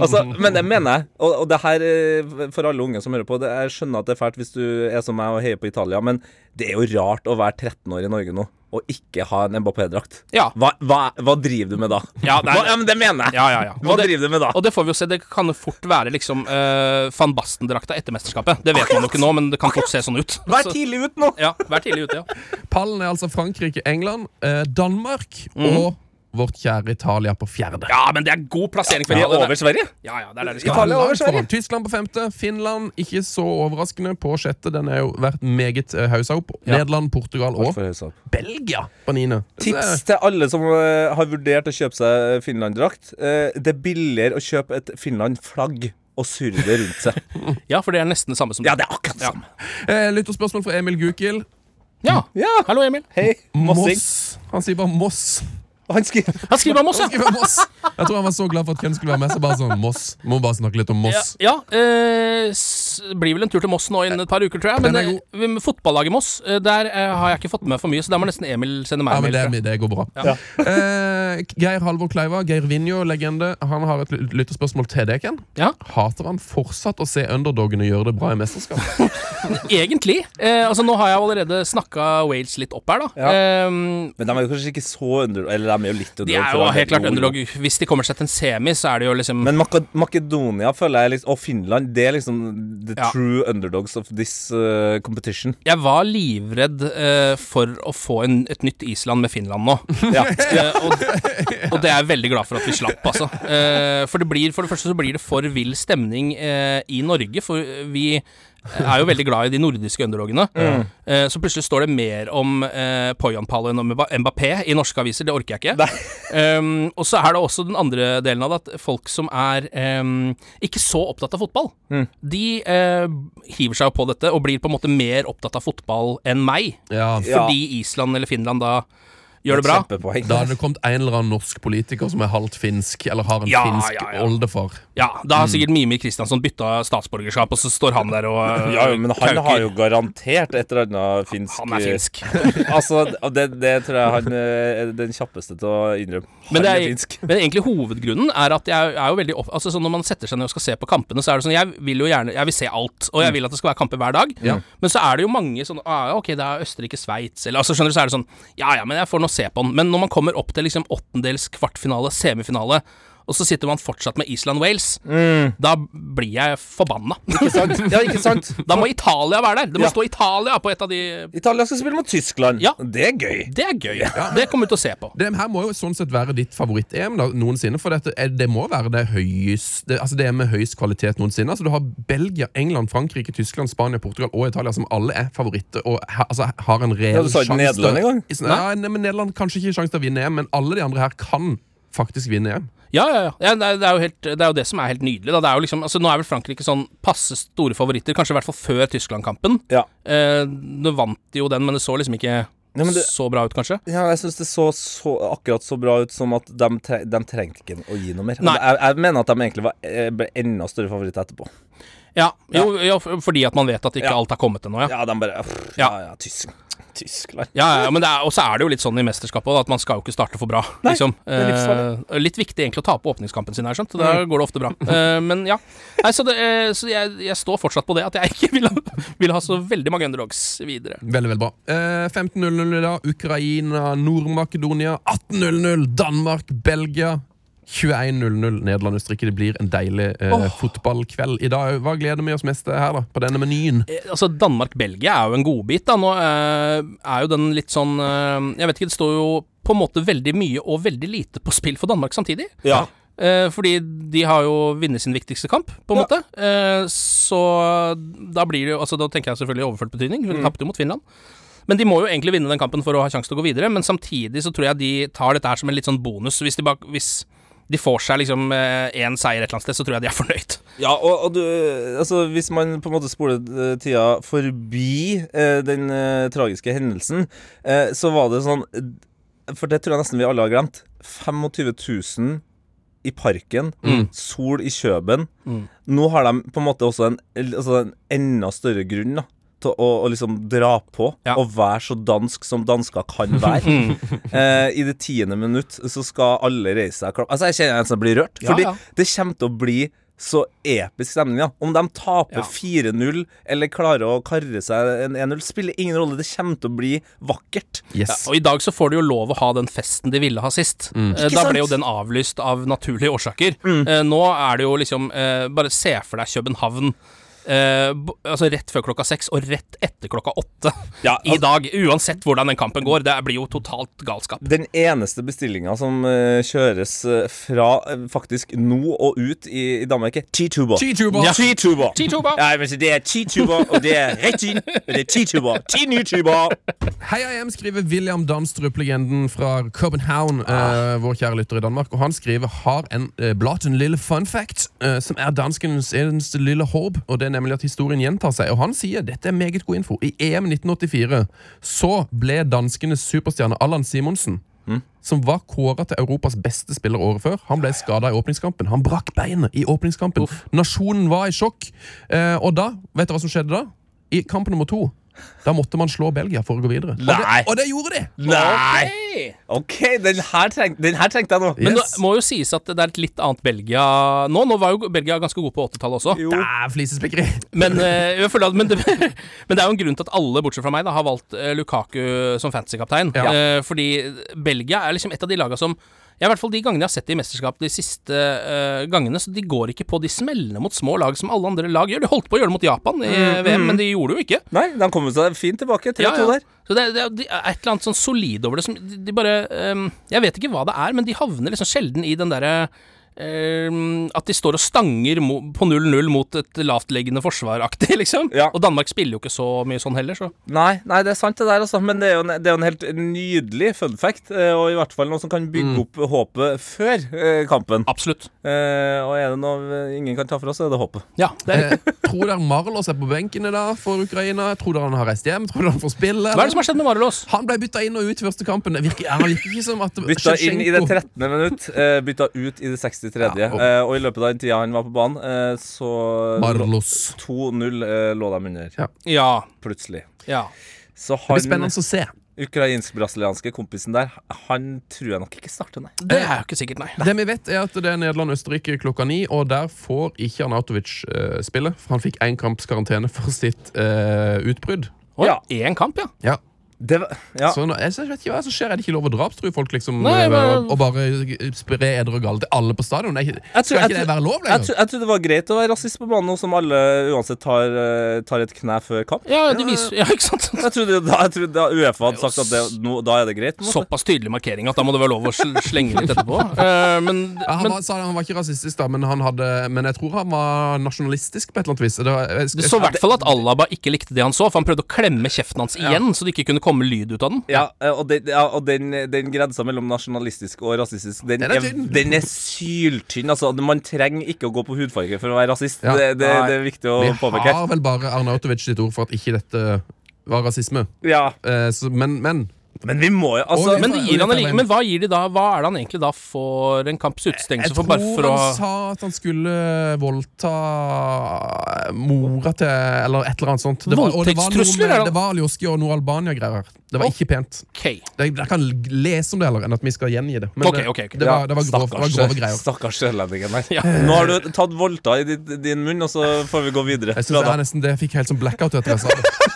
altså, men det mener jeg. Og, og det her, eh, for alle unge som hører på, det, jeg skjønner at det er fælt hvis du er som meg og heier på Italia, men det er jo rart å være 13 år i Norge nå og ikke ha en Mbappé-drakt. Ja. Hva, hva, hva driver du med da? Ja, det er- hva, ja, men det mener jeg! Ja, ja, ja. Hva det, driver du med da? og det får vi jo se. Det kan jo fort være liksom uh, van Basten-drakta etter mesterskapet. Det vet man jo ikke nå, men det kan fort se sånn ut. Vær tidlig ut nå! Ja, Vær tidlig ute, ja. Pallen er altså Frankrike, England, eh, Danmark og vårt kjære Italia på fjerde. Ja, men det er god plassering for Vi er over Sverige. Ja, ja, det er der det Ja, skal. Italia over Sverige. foran. Tyskland på femte. Finland, ikke så overraskende, på sjette. Den er jo vært meget uh, hausa opp. Ja. Nederland, Portugal og Belgia på niende. Tips til alle som eh, har vurdert å kjøpe seg Finland-drakt. Eh, det er billigere å kjøpe et Finland-flagg og surre rundt seg. Ja, for det er nesten det samme som det. Ja, det er akkurat det Ja. samme. Eh, Lytterspørsmål fra Emil Gukild. Ja. Ja. Hallo, Emil. Hei, Moss. Han sier bare Moss. Han skriver Han skriver om Moss, ja. skriver Moss. Jeg tror han var så glad for at Ken skulle være med. Så bare sånn, Moss. Må bare snakke litt om Moss. Ja, ja eh, blir vel en tur til Moss nå innen et par uker, tror jeg. Men eh, fotballaget Moss, eh, der eh, har jeg ikke fått med for mye, så der må nesten Emil sende meg Ja, men det, det går bra. Eh, Geir Halvor Kleiva, Geir Vinjo, legende. Han har et lyttespørsmål lytterspørsmål til deg, Ken. Ja, Hater han fortsatt å se underdogene gjøre det bra i mesterskap? egentlig. Eh, altså, nå har jeg allerede snakka Wales litt opp her, da. Ja. Eh, Men de er jo kanskje ikke så under... Eller de er jo litt underdog. de er jo helt klart underdog. Hvis de kommer seg til en semi, så er det jo liksom Men Maka Makedonia føler jeg liksom, og Finland Det er liksom the Ja. true underdogs of this uh, competition. Jeg var livredd uh, for å få en, et nytt Island med Finland nå. Ja. uh, og, og det er jeg veldig glad for at vi slapp, altså. Eh, for det blir, for det første så blir det for vill stemning i Norge, for vi er jo veldig glad i de nordiske underdogene. Eh, så plutselig står det mer om eh, Poyanpalo enn om Mbappé i norske aviser. Det orker jeg ikke. Um, og så er det også den andre delen av det, at folk som er um, ikke så opptatt av fotball, de eh, hiver seg jo på dette og blir på en måte mer opptatt av fotball enn meg. Ja. Ja. Fordi Island eller Finland da gjør det bra. Da hadde det kommet en eller annen norsk politiker som er halvt finsk, eller har en Ja, finsk ja, ja. oldefar. Ja, da har sikkert Mimir Kristiansson bytta statsborgerskap, og så står han der og Ja, jo, men han kauker. har jo garantert et eller annet finsk Han er finsk. altså, det, det tror jeg han eh, er den kjappeste til å innrømme. Han Men, det er, er, finsk. men egentlig hovedgrunnen er at jeg er jo veldig opp, altså sånn Når man setter seg ned og skal se på kampene, så er det sånn Jeg vil jo gjerne Jeg vil se alt, og jeg vil at det skal være kamper hver dag. Ja. Men så er det jo mange sånn ah, Ok, det er Østerrike-Sveits, eller altså skjønner du, så er det sånn Ja ja, men jeg får nå se på den. Men når man kommer opp til liksom åttendels, kvartfinale, semifinale, og så sitter man fortsatt med Island-Wales, da blir jeg forbanna. Ikke sant? Ja, ikke sant? Da må Italia være der. Det må Ja. stå Italia på et av de Italia skal spille mot Tyskland. Ja. Det er gøy. Det er gøy. Det kommer vi til å se på. Det her må jo sånn sett være ditt favoritt-EM noensinne. For dette, det må være det høyest det, Altså det er med høyest kvalitet noensinne. Altså Du har Belgia, England, Frankrike, Tyskland, Spania, Portugal og Italia som alle er favoritter og ha, altså, har en reell Ja, du sa ikke Nederland engang? Ja, nei, men Nederland kanskje ikke sjanse til å vinne EM, men alle de andre her kan faktisk vinner EM. Ja, ja, ja. det, er, det, er jo helt, det er jo det som er helt nydelig. Da. Det er jo liksom, altså, nå er vel Frankrike sånn passe store favoritter, kanskje i hvert fall før Tyskland-kampen. Ja. Eh, Nå vant de jo den, men det så liksom ikke Ja, men det- så bra ut, kanskje. Ja, jeg syns det så, så akkurat så bra ut som at de, tre, de trengte ikke å gi noe mer. Nei. Jeg, jeg mener at de egentlig var, eh, ble enda større favoritter etterpå. Ja, jo, for- fordi at man vet at ikke alt er kommet ennå, ja. Ja, de bare pff, Ja. Ja, tysk, Tyskland. Ja, ja, men det er, og så er det jo litt sånn i mesterskapet også, at man skal jo ikke starte for bra. liksom. det er. Eh, litt viktig egentlig å tape åpningskampen sin her, skjønt. Da går det ofte bra. Eh, men ja. Nei, så det, eh, så jeg, jeg står fortsatt på det, at jeg ikke vil ha, vil ha så veldig mange underdogs videre. Veldig, veldig bra. Eh, 15.00 i dag. Ukraina, Nord-Makedonia. 18.00 Danmark, Belgia. 21.00 Nederland, Østerrike. Det blir en deilig eh, fotballkveld i dag. Hva gleder vi oss mest til her, da? På denne menyen? Eh, altså Danmark-Belgia er jo en godbit. da Nå eh, er jo den litt sånn eh, Jeg vet ikke, det står jo på en måte veldig mye og veldig lite på spill for Danmark samtidig. Ja. Eh, fordi de har jo vunnet sin viktigste kamp, på en måte. Eh, så da blir det jo Altså Da tenker jeg selvfølgelig overført betydning, Hun de tapte jo mot Finland. Men de må jo egentlig vinne den kampen for å ha sjanse til å gå videre. Men samtidig så tror jeg de tar dette her som en litt sånn bonus. Hvis de, bak, hvis de får seg liksom én seier et eller annet sted, så tror jeg de er fornøyd. Ja, og, og du Altså, hvis man på en måte spoler eh, tida forbi eh, den eh, tragiske hendelsen, eh, så var det sånn eh, For det tror jeg nesten vi alle har glemt. 25 000 i parken, sol i Kjøben. Nå har de på en måte også en, altså en enda større grunn da, til å, å liksom dra på Ja. og være så dansk som dansker kan være. eh, I det tiende minutt så skal alle reise seg og klappe. Altså, jeg kjenner jeg nesten blir rørt. Ja, Fordi ja. det kommer til å bli så episk stemning. Ja. Om de taper Ja. 4-0 eller klarer å karre seg en 1-0, spiller ingen rolle. Det kommer til å bli vakkert. Yes. Ja, og i dag så får de jo lov å ha den festen de ville ha sist. Eh, da ble jo den avlyst av naturlige årsaker. Eh, nå er det jo liksom eh, Bare se for deg København. Eh, altså rett før klokka seks og rett etter klokka åtte Ja, i dag. Uansett hvordan den kampen går. Det blir jo totalt galskap. Den eneste bestillinga som uh, kjøres eh, fra uh, faktisk nå og ut i, i Danmark, er T-tuber. T-tuber. Ja. T-tuber. T-tuber. Ja, men det er T-tuber, og det er rett inn. Det er T-tuber. T-new-tuber. Hei, hjem, skriver William Damstrup-legenden fra Copenhagen, uh, vår kjære lytter i Danmark. Og han skriver har en uh, blaten en lille fun fact, som er danskens eneste lille håp. Og er nemlig at historien gjentar seg. Og han sier dette er meget god info. I EM 1984 så ble danskenes superstjerne Allan Simonsen som var kåra til Europas beste spiller året før. Han ble skada i åpningskampen. Han brakk beinet i åpningskampen. Nasjonen var i sjokk. Eh, og da, vet dere hva som skjedde da? I kamp nummer to. Da måtte man slå Belgia for å gå videre. Og det, og det gjorde de! Nei! OK, den her, treng, den her trengte jeg nå. Men Yes. det må jo sies at det er et litt annet Belgia nå. Nå var jo Belgia ganske god på 80-tallet også. Jo. Dæv, flisespikkeri. Men, eh, jeg føler at, men, det, men det er jo en grunn til at alle, bortsett fra meg, da, har valgt eh, Lukaku som fantasy-kaptein. Ja. Eh, fordi Belgia er liksom et av de laga som ja, i hvert fall De gangene jeg har sett det i mesterskap de siste uh, gangene, så de går ikke på de smellene mot små lag som alle andre lag gjør. De holdt på å gjøre det mot Japan i VM, men de gjorde det jo ikke. Nei, de kom seg fint tilbake. 3-2 Ja, ja. der. Så det, det, det er et eller annet sånn solid over det som de, de bare um, Jeg vet ikke hva det er, men de havner liksom sjelden i den derre ehm, at de står og stanger på 0-0 mot et lavtliggende forsvaraktig, liksom. Ja. Og Danmark spiller jo ikke så mye sånn heller, så Nei, nei, det er sant det der, altså. Men det er jo en, det er jo en helt nydelig fun fact. eh, Og i hvert fall noe som kan bygge opp håpet før eh, kampen. absolutt. Eh, og er det noe ingen kan ta fra oss, så er det håpet. Ja, det er Eh, tror dere Marlos er på benken i dag for Ukraina? Tror dere han har reist hjem? Tror dere han får spille? Hva er det som har skjedd med Marlos? Han ble bytta inn og ut første kampen. Virker, han virker ikke som at Bytta inn i det 13. minutt, bytta ut i det 63. Ja, og- eh, og i løpet av den tida han var på banen, eh, så Marlos. 2-0 eh, lå de under, Ja. Ja. plutselig. ja. Så Det blir spennende å se. ukrainsk-brasilianske kompisen der, han tror jeg nok ikke starter, nei. Det er jo ikke sikkert, nei. Det vi vet, er at det er Nederland-Østerrike klokka ni, og der får ikke Arnautovic uh, spille. For han fikk én kamps karantene for sitt uh, utbrudd. Oi, Ja. Én kamp, ja. Ja. Det var, ja. Så nå, jeg vet ikke hva som skjer. Er det ikke lov å drapstrue folk, liksom? Nei, eh, men- og, bare spre eder og gall til alle på stadion? Jeg tror- Skal jeg ikke det være lov lenger? Jeg, jeg trodde det var greit å være rasist på banen, nå som alle uansett tar, eh, tar et kne før kamp. Ja, de viser, ja ikke sant? Jeg trodde, da, jeg trodde da Uefa hadde sagt at det, no, da er det greit. Såpass tydelig markering at da må det være lov å slenge litt etterpå. uh, men, Ja, han, men var, sa, han var ikke rasistisk, da, men, han hadde, men jeg tror han var nasjonalistisk på et eller annet vis. Det, var, jeg, det så i hvert fall at Alaba ikke likte det han så, for han prøvde å klemme kjeften hans igjen, så det ikke kunne komme lyd ut av den. Ja, eh, og, den, ja, og den, den grensa mellom nasjonalistisk og rasistisk, den, Den er er, den er syltynn. Altså, man trenger ikke å gå på hudfarge for å være rasist. Ja. Det, det, det er viktig å Vi påpeke. har vel bare Arnautovic sitt ord for at ikke dette var rasisme. Ja, Eh, så, men, men men vi må jo altså, Men, han, men hva gir de da? Hva er det han egentlig da får en kamps jeg utestengelse tror for? Bare for å han sa at han skulle voldta mora til Eller et eller annet sånt. Det var, og det var, noe med, det? det og noe Albania-greier. Det var ikke pent. Okay. Det, jeg kan lese om det heller enn at vi skal gjengi det. Men okay, det- okay. ok. Det, var, det, var grov, det var grove greier. Stakkars sørlendingen der. Ja. Nå har du tatt volta i din, din munn, og så får vi gå videre. Jeg synes jeg nesten det jeg fikk helt sånn blackout etter jeg sa det.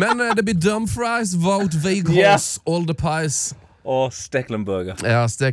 Men eh, det blir Dumfries, Vote Veghorse, Yes. All the Pies. Og Steklenburger. Ja, jeg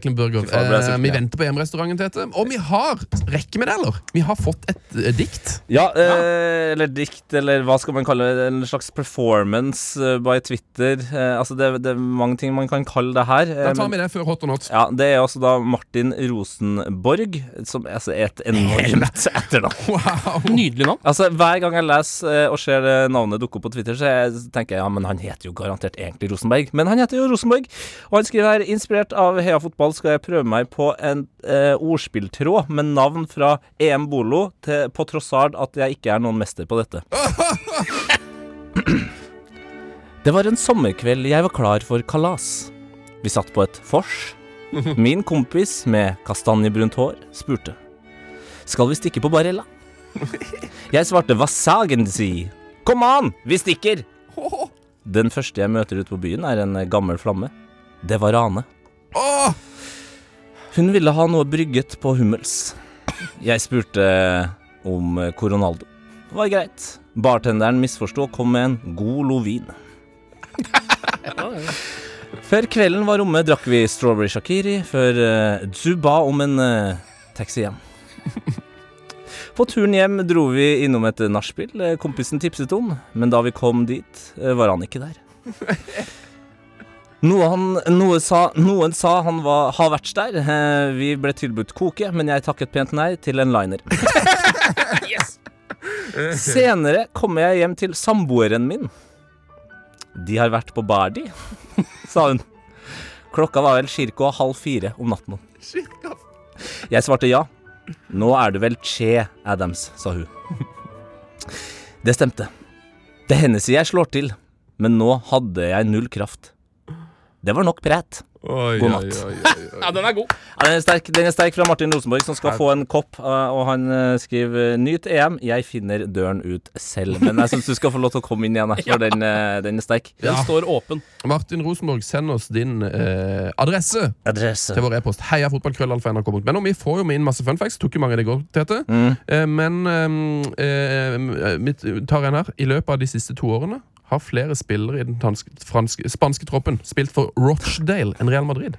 Eh, vi venter på hjemrestauranten, Tete. Og vi har Rekker vi det, eller? Vi har fått et eh, dikt. Ja, eh, eller dikt, eller hva skal man kalle det? En slags performance uh, by Twitter. Eh, altså, det, det er mange ting man kan kalle det her. eh, Da tar men- vi det før Hot or Not. Ja, Det er altså da Martin Rosenborg, som altså, er et enormt etternavn. Wow. Nydelig navn. Altså, Hver gang jeg leser eh, og ser navnet dukke opp på Twitter, så jeg, tenker jeg ja, men han heter jo garantert egentlig Rosenberg. Men han heter jo Rosenborg. Og han skriver her inspirert av Heia Fotball skal jeg prøve meg på en eh, ordspilltråd med navn fra EM Bolo, til, på tross av at jeg ikke er noen mester på dette. Det var en sommerkveld jeg var klar for kalas. Vi satt på et vors. Min kompis med kastanjebrunt hår spurte. Skal vi stikke på Barella? Jeg svarte hva sagen si? Kom an, vi stikker! Den første jeg møter ute på byen, er en gammel flamme. Det var Rane. Åh! Hun ville ha noe brygget på Hummels. Jeg spurte om Coronaldo. Det var greit. Bartenderen misforsto og kom med en god lovin. Før kvelden var omme, drakk vi Strawberry Shakiri, før uh, du ba om en eh, taxi hjem. På turen hjem dro vi innom et nachspiel eh, kompisen tipset om, men da vi kom dit, eh, var han ikke der. Noe han, noe sa, noen sa han var, har vært der. Eh, vi ble tilbudt koke, men jeg takket pent nei til en liner. Senere kommer jeg hjem til samboeren min. De har vært på bar, de, sa hun. Klokka var vel ca. halv fire om natten. Jeg svarte ja. Nå er du vel Che Adams, sa hun. Det stemte. Det hender jeg slår til, men nå hadde jeg null kraft. Det var nok prat. Oi, God natt. oi, oi, oi. Ja, den er god. Ja, den, er sterk, den er sterk fra Martin Rosenborg, som skal få en kopp. eh, Og han eh, skriver 'Nyt EM. Jeg finner døren ut selv'. Men jeg syns du skal få lov til å komme inn igjen, for ja. den, eh, den er sterk. Den Ja. står åpen. Martin Rosenborg, send oss din eh, adresse Adresse. til vår e-post. Heia fotballkrøllalfa.nrk.no. Vi får jo med inn masse fun facts. Tok jo mange i det går, Tete. Mm. Eh, men eh, mitt, tar en her. I løpet av de siste to årene har flere spillere i den tanske, franske, spanske troppen spilt for Rochdale enn Real Madrid.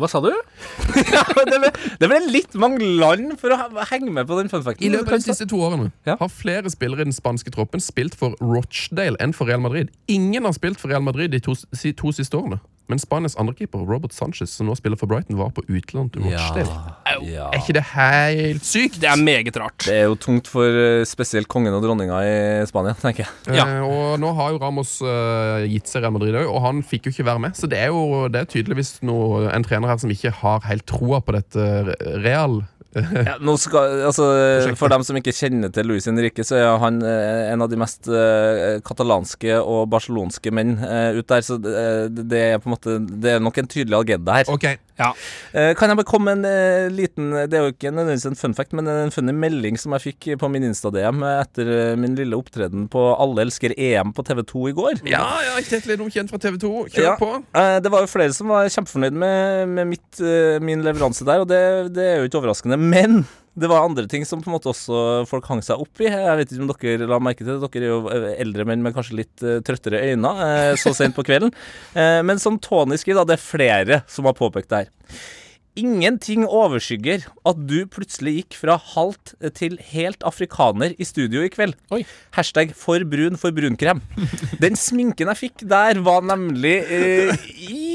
Hva sa du? Ja, det, ble, det ble litt mange land for å henge med på den funfacten. I løpet av de siste to årene Ja. har flere spillere i den spanske troppen spilt for Rochdale enn for Real Madrid. Ingen har spilt for Real Madrid de to, si, to siste årene. Men Spanias andrekeeper, Robert Sanchez, som nå spiller for Brighton, var på utlån til Rochdale. ja. Er ikke det helt sykt? Det er meget rart. Det er jo tungt for eh, spesielt kongen og dronninga i Spania, tenker jeg. Ja. Eh, og nå har jo Ramos eh, gitt seg Real Madrid òg, og han fikk jo ikke være med. Så det er jo det er tydeligvis noe, en trener her som ikke har helt troa på dette Real. Ja, skal, altså, for dem som ikke kjenner til Luis Henrique, så er han eh, en av de mest eh, katalanske og barcelonske menn uh, ut der. Så det, det er på en måte Det er nok en tydelig agenda her. Ok, Ja. Eh, kan jeg bare komme med en eh, liten Det er jo ikke nødvendigvis en fun fact, men en funny melding som jeg fikk på min Insta-DM etter eh, min lille opptreden på Alle elsker EM på TV2 i går. Ja, ja, helt litt kjent fra TV 2. Kjør Ja. på. Det var jo flere som var kjempefornøyd med, med mitt, min leveranse der, og det, det er jo ikke overraskende. Men det var andre ting som på en måte også folk hang seg opp i. Jeg vet ikke om dere la merke til det. Dere er jo eh, eldre menn med kanskje litt uh, trøttere øyne uh, så sent på kvelden. Uh, men som Tony skriver, da, det er flere som har påpekt det her. Ingenting overskygger at du plutselig gikk fra halvt til helt afrikaner i studio i kveld. Oi. Hashtag for brun for brunkrem. Den sminken jeg fikk der, var nemlig eh, i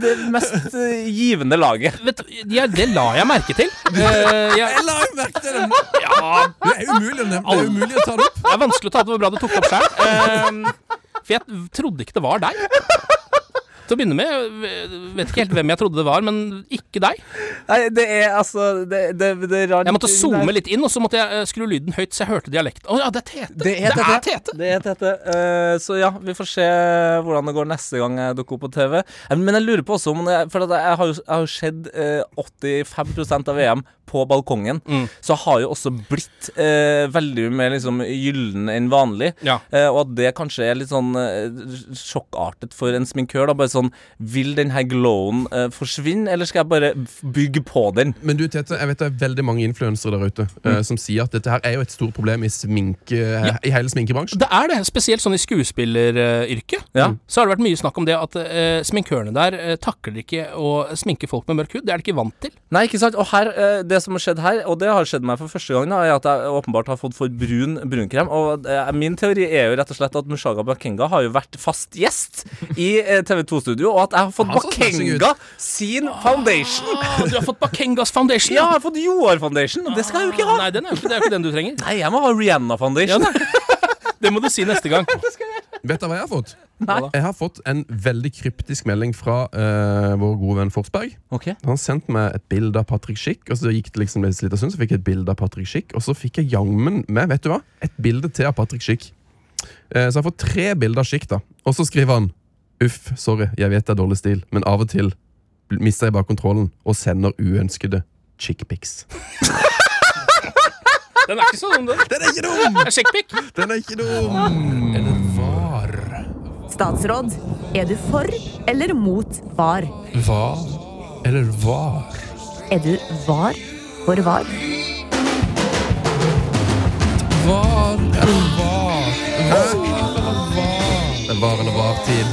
det mest eh, givende laget. Vet, du, ja, det la jeg merke til. Uh, jeg, Jeg la jo merke til det! Det er umulig å nevne. Det er umulig å ta det opp. det er vanskelig å ta det. Var bra du tok det opp sjøl. For jeg trodde ikke det var deg. Til å begynne med, jeg vet ikke helt hvem jeg trodde det var, men ikke deg. Nei, det er altså Det, det, det er rart Jeg måtte zoome litt inn, og så måtte jeg eh, skru lyden høyt så jeg hørte dialekt. Å ja, det er Tete! Det er Tete. Tete. Det er Tete. Uh, så ja, vi får se hvordan det går neste gang jeg dukker opp på TV. Eh, Men jeg lurer på også om det, For jeg har jo, jeg har sett eh, 85% av VM på balkongen. Mm. Så har jo også blitt eh, veldig mer liksom gyllen enn vanlig. Ja. Eh, og at det kanskje er litt sånn eh, sjokkartet for en sminkør. da Bare sånn Vil den her glowen eh, forsvinne, eller skal jeg bare bygge på den? Men du, Tete, jeg vet det er veldig mange influensere der ute eh, som sier at dette her er jo et stort problem i, sminke, i hele sminkebransjen. Det er det, spesielt sånn i skuespilleryrket. Ja. Så har det vært mye snakk om det at eh, sminkørene der eh, takler ikke å sminke folk med mørk hud. Det er de ikke vant til. Nei, ikke sant? Og her, eh, det som har skjedd her, og det har skjedd meg for første gang, da, er at jeg åpenbart har fått for brun brunkrem. Og eh, min teori er jo rett og slett at Mushaga Bakenga har jo vært fast gjest i eh, TV 2-studio, og at jeg har fått Han så smashing ut. Bakenga sin foundation. Ah, du har fått Bakengas foundation! Ja, jeg har fått Joar Foundation, og det skal jeg jo ikke ha. Nei, den er jo ikke, det er jo ikke den du trenger. Nei, jeg må ha Rihanna Foundation. Det må du si neste gang. Vet du hva jeg har fått? Nei. Jeg har fått en veldig kryptisk melding fra eh, vår gode venn Forsberg. Okay. Han sendte meg et bilde av Patrick Schick, og så gikk det liksom litt stund, så fikk jeg et bilde av Patrick Schick, og så fikk jeg jammen med, vet du hva, et bilde til av Patrick Schick. Eh, så jeg har fått tre bilder av Schick, da. Og så skriver han Uff, sorry, jeg vet det er dårlig stil, men av og til mister jeg bare kontrollen og sender uønskede chickpics. Den er ikke så dum, den. Den er ikke dum! Den er ikke dum! Statsråd, er du for eller mot var? Var. Eller var. Er du var for var? Var eller var. Var eller var. Var eller var-tid.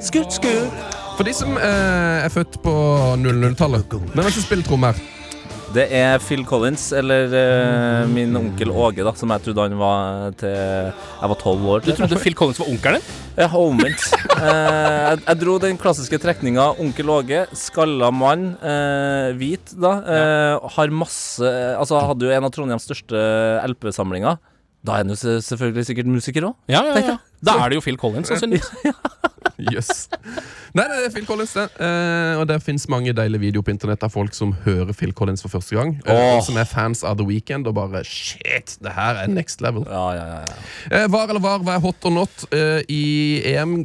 Skutt, skutt. For de som eh, er født på 00-tallet Hvem har ikke spilt trommer? Det er Phil Collins, eller uh, min onkel Åge, da, som jeg trodde han var til jeg var tolv år. Du trodde Phil Collins var onkelen din? Ja, omvendt. uh, jeg, jeg dro den klassiske trekninga onkel Åge, skalla mann, uh, hvit, da. Har masse Altså, hadde jo en av Trondheims største LP-samlinger. Da er han jo selvfølgelig sikkert musiker òg. Ja, ja, ja. Da er det jo Phil Collins, sannsynligvis. Jøss. Nei, det er Phil Collins, det. Eh, og det fins mange deilige videoer på internett av folk som hører Phil Collins for første gang. eh, Åh. og som er fans av The Weeknd og bare Shit, det her er next level. Ja, ja, ja, ja. Eh, var eller var, hva er hot or not eh, i EM?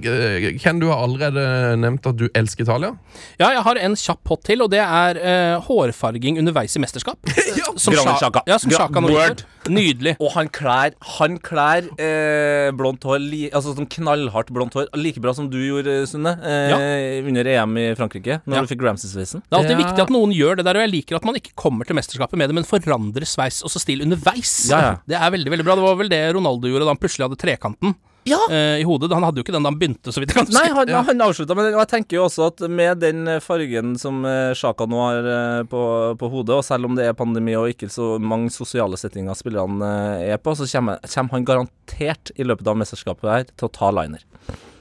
Ken, du har allerede nevnt at du elsker Italia. Ja, jeg har en kjapp hot til, og det er eh, hårfarging underveis i mesterskap. ja, Som Sjaka Ja, som Gra- Sjaka nå Word. Nydelig. Og han klær Han klær eh, blondt hår, li, altså sånn knallhardt blondt hår, like bra som du gjorde, Sunne, eh, under EM i Frankrike, når Ja. du fikk Ramsay-sveisen. Det er alltid Ja. viktig at noen gjør det der, og jeg liker at man ikke kommer til mesterskapet med det, men forandrer sveis og så stil underveis. Ja, ja. Det er veldig veldig bra. Det var vel det Ronaldo gjorde da han plutselig hadde trekanten Ja! eh, i hodet. Han hadde jo ikke den da han begynte, så vidt jeg kan Nei, han, han, han avslutta med den. Og jeg tenker jo også at med den eh, fargen som eh, Sjaka nå har eh, på, på hodet, og selv om det er pandemi og ikke så mange sosiale settinger spillerne eh, er på, så kommer, kommer han garantert i løpet av mesterskapet her til å ta liner.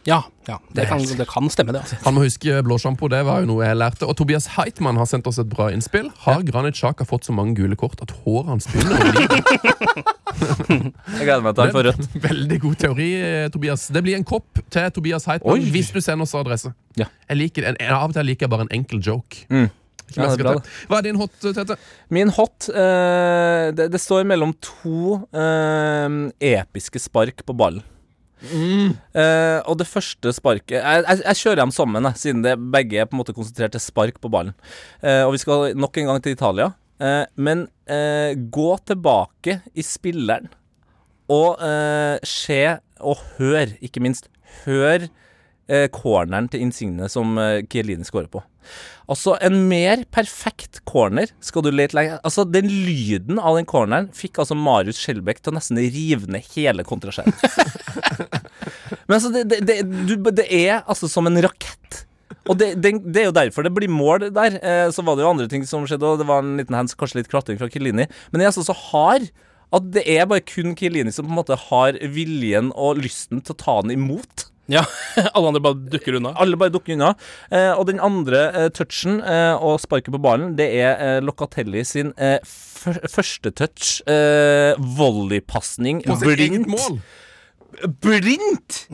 Ja, ja det, kan, det kan stemme, det. altså Han må huske blåsjampo, det var jo noe jeg lærte. Og Tobias Heitmann har sendt oss et bra innspill. Har Granit Sjaka fått så mange gule kort at håret hans begynner å Jeg gleder meg til han får rødt. Veldig god teori, eh, Tobias. Det blir en kopp til Tobias Heitmann Oi. hvis du sender oss adresse. Ja. Jeg liker, en, en, av og til liker jeg bare en enkel joke. Mm. Ja, er bra. Hva er din hot, Tete? Min hot uh, det, det står mellom to uh, episke spark på ballen. Eh, og det første sparket Jeg, jeg, jeg kjører dem sammen, jeg, siden det begge er på en måte konsentrert til spark på ballen. Uh, og vi skal nok en gang til Italia. Uh, men gå tilbake i spilleren og se og hør, ikke minst. Hør eh, corneren til Insigne som eh, Chiellini scorer på. Altså, en mer perfekt corner skal du lete lenge Altså, den lyden av den corneren fikk altså Marius Skjelbæk til å nesten rive ned hele kontraskjermen. Men altså, det, det, det, du, det er altså som en rakett. Og det, det, det er jo derfor det blir mål der. Eh, så var det jo andre ting som skjedde, og det var en liten hands, kanskje litt klatring fra Kielini Men jeg er altså så hard at det er bare kun Kielini som på en måte har viljen og lysten til å ta den imot. Ja, Alle andre bare dukker unna. Alle bare dukker unna. Eh, og den andre eh, touchen eh, og sparket på ballen, det er eh, Locatelli sin eh, første touch. Eh, Volleypasning. Blindt. mål? blindt!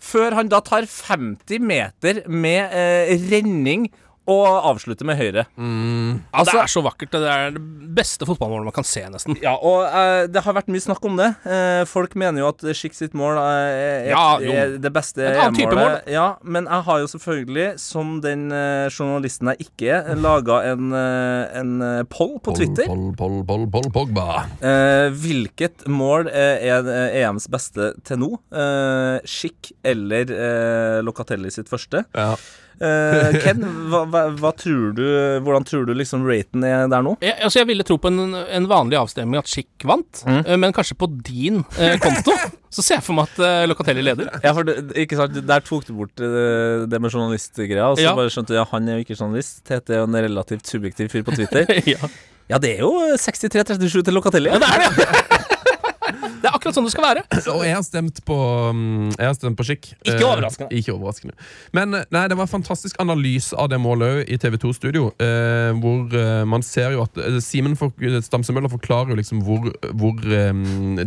Før han da tar 50 meter med eh, renning og avslutter med høyre. Ja, det er så vakkert. Det er det beste fotballmålet man kan se, nesten. Ja, og uh, det har vært mye snakk om det. Uh, folk mener jo at Schick sitt mål eh, er, Ja, er det beste en annen type EM-målet. Ja, men jeg har jo selvfølgelig, som den uh, journalisten jeg ikke er, laga en, en poll på Twitter. Poll, poll, poll, poll, Pogba. Eh, hvilket mål er EMs beste til nå? Eh, Schick eller Locatelli sitt første? Ja. Eh, Ken, hva, hva, hva tror du, hvordan tror du liksom raten er der nå? Jeg, altså jeg ville tro på en, en vanlig avstemning at Schick vant, Mm. uh, men kanskje på din uh, konto så ser jeg for meg at Locatelli leder. Ja, for det, ikke sant, Der tok du bort det med journalistgreia, og så Ja. bare skjønte du ja, han er jo ikke journalist. Tete er jo en relativt subjektiv fyr på Twitter. ja. ja, det er jo 63-37 til Locatelli. ja, det er det! Akkurat sånn det skal være. Og jeg har stemt på mm, Jeg har stemt på Skikk. Ikke Eh, overraskende. Ikke overraskende. Men eh, nei, det var en fantastisk analyse av det målet òg i TV2 Studio. Eh, hvor eh, man ser jo at eh, Simen for, Stamsemøller forklarer jo liksom hvor, hvor eh,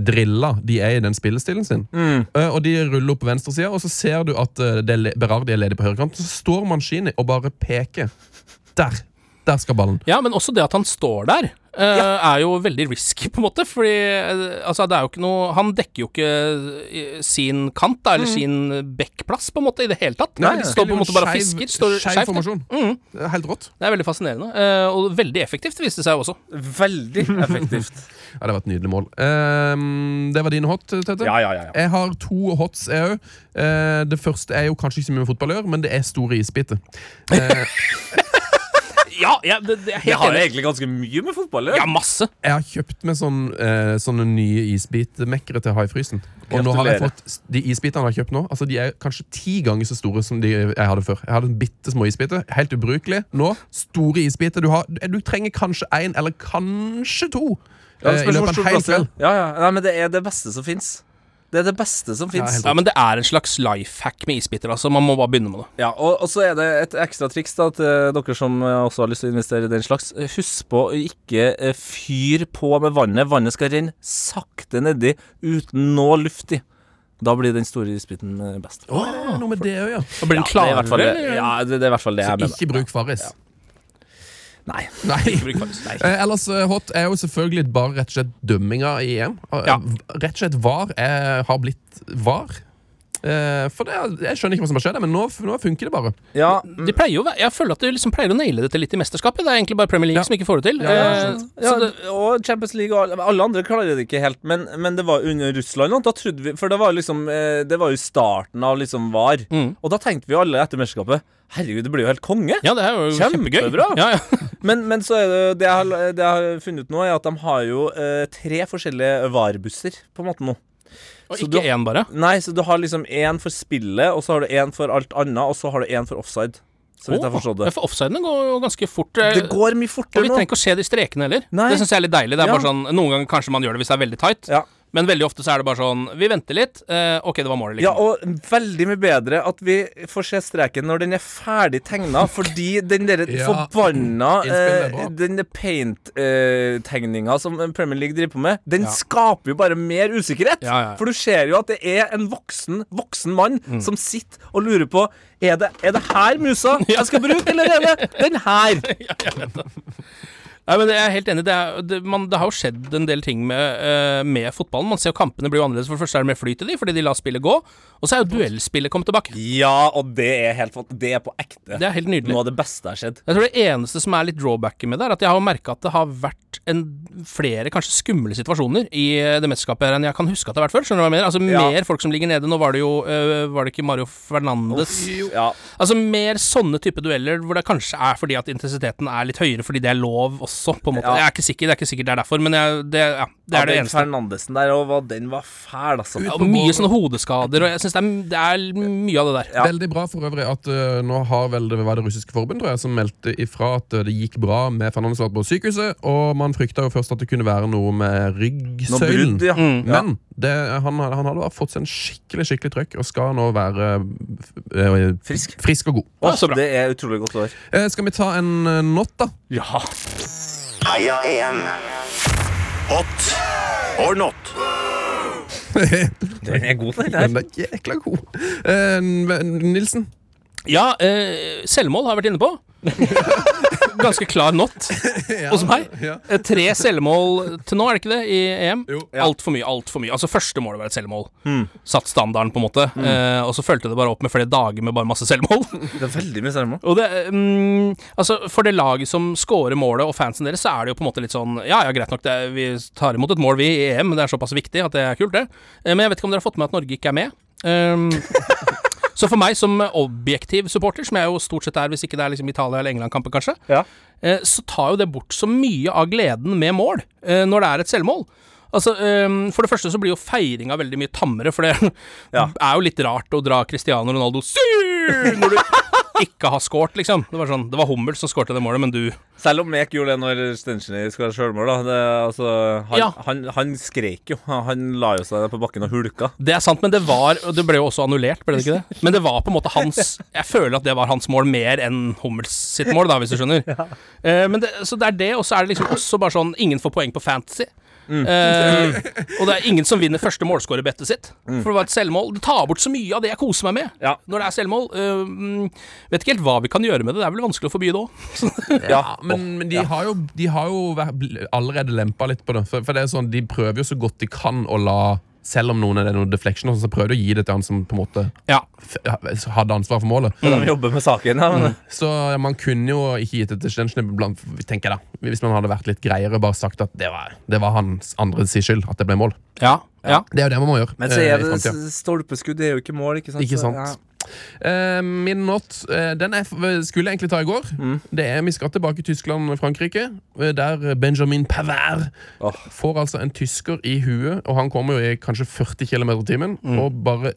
drilla de er i den spillestilen sin. Mm. Eh, og de ruller opp på venstresida, og så ser du at eh, det er Berardi er ledig på høyrekanten. Så står Manchini og bare peker. Der! Der skal ballen. Ja, men også det at han står der, eh, er jo veldig risky, på en måte. Fordi uh, altså, det er jo ikke noe Han dekker jo ikke eh, sin kant, da, eller sin backplass, på en måte, i det hele tatt. Nei, de står på en måte bare og fisker. Står skeiv formasjon. Mm. Helt rått. Det er veldig fascinerende. Uh, og veldig effektivt, viste det seg også. Veldig effektivt. Ja, Det var et nydelig mål. Ehm, det var dine hot, Tete. Ja, ja, ja. ja. Jeg har to hots, jeg òg. det første er jo kanskje ikke så mye med fotball å gjøre, men det er store isbiter. Eh, Ja, ja det, det er Det har enig. egentlig ganske mye med fotball Ja, masse. jeg har kjøpt meg sånn, eh, sånne nye isbitmekkere til haifrysen. Og nå har jeg fått De isbitene jeg har kjøpt nå, Altså de er kanskje ti ganger så store som de jeg hadde før. Jeg hadde bitte små isbiter. Helt ubrukelig. Nå store isbiter. Du, har, du trenger kanskje én, eller kanskje to. Ja, det eh, I løpet av en hel kveld. Ja, ja. Nei, men det er det beste som fins. Det er det beste som fins. Ja, Ja, men det er en slags life hack med isbiter, altså. Man må bare begynne med det. Ja, og, og så er det et ekstra triks da til dere som eh, også har lyst til å investere i den slags. Eh, Husk på å ikke eh, fyr på med vannet. Vannet skal renne sakte nedi uten noe luft i. Da blir den store isbiten best. Oh, noe med det òg, ja. Da blir den det er i hvert fall, klarere. det, ja, det, det er i hvert fall det jeg Så mener. ikke bruk Farris. Nei. Nei. Nei. Eh, ellers eh, hot er jo selvfølgelig bare rett og slett dømminga i EM. Eh, Ja. Rett og slett VAR er, har blitt VAR. Eh, for det, Jeg skjønner ikke hva som har skjedd, men nå, nå funker det bare. Ja, De pleier jo, Jeg føler at de liksom pleier å naile dette litt i mesterskapet. Det er egentlig bare Premier League Ja. som ikke får det til. Ja, ja, Eh, ja, det, og Champions League og alle, andre klarer det ikke helt, men, men det var under Russland. og Da trodde vi, for det var liksom eh, Det var jo starten av liksom VAR. Mm. Og da tenkte vi alle etter mesterskapet Herregud, det blir jo helt konge. ja, det er jo kjempegøy. Kjempebra. Ja, ja. Men, men så er det det jeg, har, det jeg har funnet ut nå, er at de har jo eh, tre forskjellige VAR-busser på en måte nå. Og Så ikke én, bare. Nei, så du har liksom én for spillet, og så har du én for alt annet, og så har du én for offside. Så vidt jeg har forstått det. For offsidene går jo ganske fort. eh, Det går mye og fortere vi trenger ikke å se de strekene heller. Nei. Det syns jeg er litt deilig. Det er Ja. bare sånn, Noen ganger kanskje man gjør det hvis det er veldig tight, Ja. Men veldig ofte så er det bare sånn Vi venter litt. eh, ok, det var målet. Ja, Liksom. og veldig mye bedre at vi får se streken når den er ferdig tegna, fordi den der Ja. forbanna eh. Den paint-tegninga som Premier League driver på med, den skaper jo bare mer usikkerhet. Ja, ja, ja. For du ser jo at det er en voksen voksen mann Mm. som sitter og lurer på Er det, er det her musa jeg skal bruke, eller er det den her? Nei, men jeg er helt enig. Det, er, det, man, det har jo skjedd en del ting med, eh, med fotballen. Man ser jo kampene blir jo annerledes. For det første er det mer flyt i de, fordi de lar spillet gå. Og så er jo duellspillet kommet tilbake. Ja, og det er helt Det er på ekte. Det er helt nydelig. Noe av det beste har skjedd. Jeg tror det eneste som er litt drawbacket med det, er at jeg har merka at det har vært en, flere kanskje skumle situasjoner i eh, det mesterskapet her enn jeg kan huske at det har vært før. Skjønner du hva jeg mener? Altså Ja. Mer folk som ligger nede. Nå var det jo øh, Var det ikke Mario Fernandes? Ja. Altså mer sånne type dueller hvor det kanskje er fordi at intensiteten er litt høyere fordi det er lov også, på en måte. Ja. Jeg er ikke sikker, det er ikke sikkert det er derfor, men jeg, det, ja, det er det eneste. Fernandesen der, og den var fæl, altså. Ja, og mye sånne hodeskader, og jeg syns det, er- det er mye av det der. Ja. Veldig bra for øvrig at uh, nå har vel det var det russiske forbund tror jeg, som meldte ifra at uh, det gikk bra med Fernandes på sykehuset, og man frykta jo først at det kunne være noe med ryggsøylen. ja. Mm. Men det, han, han hadde fått seg en skikkelig skikkelig trøkk og skal nå være uh, Frisk. frisk og god. Ja, så bra. Det er utrolig godt å høre. Eh, skal vi ta en uh, not, da? Ja. Heia EM. Hot or not? Den er god, den Den er jækla god. Eh, Nilsen? Ja, eh, selvmål har jeg vært inne på. Ganske klar not hos meg. Ja. Eh, Tre selvmål til nå, er det ikke det, i EM? Jo. Altfor mye, altfor mye. Altså, første målet var et selvmål. Satt standarden, på en måte. Eh, og så fulgte det bare opp med flere dager med bare masse selvmål. Det er veldig mye selvmål. Og det, mm, altså For det laget som scorer målet, og fansen deres, så er det jo på en måte litt sånn Ja, ja, greit nok, det, er- vi tar imot et mål, vi, i EM. Det er såpass viktig at det er kult, det. Eh, men jeg vet ikke om dere har fått med at Norge ikke er med. Um, så for meg som objektiv supporter, som jeg jo stort sett er hvis ikke det er liksom Italia- eller England-kampen, kanskje, Ja. eh, så tar jo det bort så mye av gleden med mål eh, når det er et selvmål. Altså, ehm, For det første så blir jo feiringa veldig mye tammere, for det Ja. er jo litt rart å dra Cristiano Ronaldo når du ikke ha scoret, liksom. Det var sånn, det var Hummel som skårte det målet, men du Selv om Mek gjorde det når Stenchny skåra sjølmål, da. Det, altså, han, Ja. han, han skrek jo. Han la jo seg på bakken og hulka. Det er sant, men det var Det ble jo også annullert, ble det ikke det? Men det var på en måte hans Jeg føler at det var hans mål mer enn Hummels sitt mål, da, hvis du skjønner. Eh, men det, så det er det, og så er det liksom også bare sånn Ingen får poeng på fantasy. Eh, og det er ingen som vinner første målskårerbettet sitt. For det var et selvmål. Det tar bort så mye av det jeg koser meg med Ja. når det er selvmål. Mm, vet ikke helt hva vi kan gjøre med det. Det er vel vanskelig å forby det òg. Ja, men, men de, har jo, de har jo vært- allerede lempa litt på det. For, for det er sånn, De prøver jo så godt de kan å la Selv om noen er det noen deflection, så prøver du å gi det til han som på en måte Ja. hadde ansvar for målet. De jobber med saken. Ja, men, Så ja, man kunne jo ikke gitt det til tenker jeg da. Hvis man hadde vært litt greiere, bare sagt at det var, det var hans andres skyld at det ble mål. Ja, ja. Det er jo det man må gjøre. men så eh, er det fremtiden. stolpeskudd, det er jo ikke mål, ikke sant? Ikke Så, sant. Eh, min not eh, Den er, skulle jeg egentlig ta i går. Mm. Det er Vi skal tilbake til Tyskland og Frankrike, eh, der Benjamin Pavard oh. får altså en tysker i huet, og han kommer jo i kanskje 40 km i timen, Mm. og bare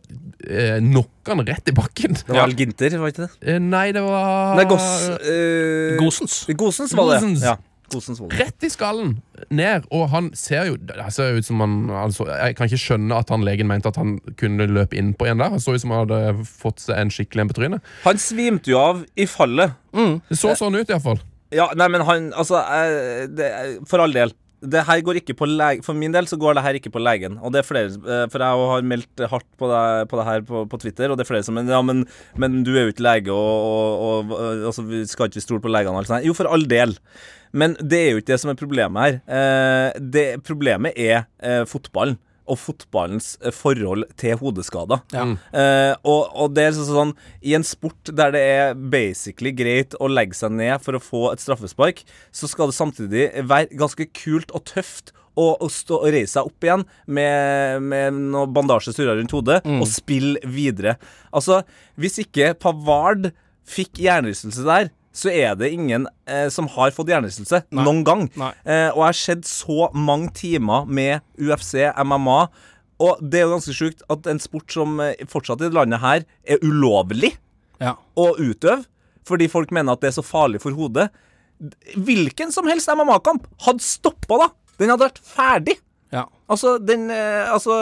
eh, knocker han rett i bakken. Det var Alginter, Ginter, var ikke det? Nei, det var Nei, Goss Gosens. Gosens var det. Gosens. Ja. Rett i skallen, ned, og han ser jo Det ser ut som han altså, Jeg kan ikke skjønne at han legen mente at han kunne løpe inn på en der. Han så ut som han hadde fått seg en skikkelig en på trynet. Han svimte jo av i fallet. Det så sånn ut, iallfall. Ja, nei, men han Altså, det, for all del. Det her går ikke på lege, For min del så går det her ikke på legen. Og det er flere eh, For jeg har meldt hardt på det, på det her på, på Twitter, og det er flere som Ja, men, men du er jo ikke lege, og, og, og, og altså, vi skal ikke stole på legene og alt sånt. Jo, for all del. Men det er jo ikke det som er problemet her. Eh, det, problemet er eh, fotballen. Og fotballens eh, forhold til hodeskader. Eh, og, og det er sånn, I en sport der det er basically greit å legge seg ned for å få et straffespark, så skal det samtidig være ganske kult og tøft å, å stå og reise seg opp igjen med, med noe bandasje surra rundt hodet og spille videre. Altså, hvis ikke Pavard fikk hjernerystelse der, så er det ingen eh, som har fått hjernerystelse noen gang. Eh, og jeg har sett så mange timer med UFC, MMA, og det er jo ganske sjukt at en sport som eh, fortsatt i landet her er ulovlig Ja. å utøve, fordi folk mener at det er så farlig for hodet. Hvilken som helst MMA-kamp hadde stoppa da. Den hadde vært ferdig. ja. Altså, den eh, Altså,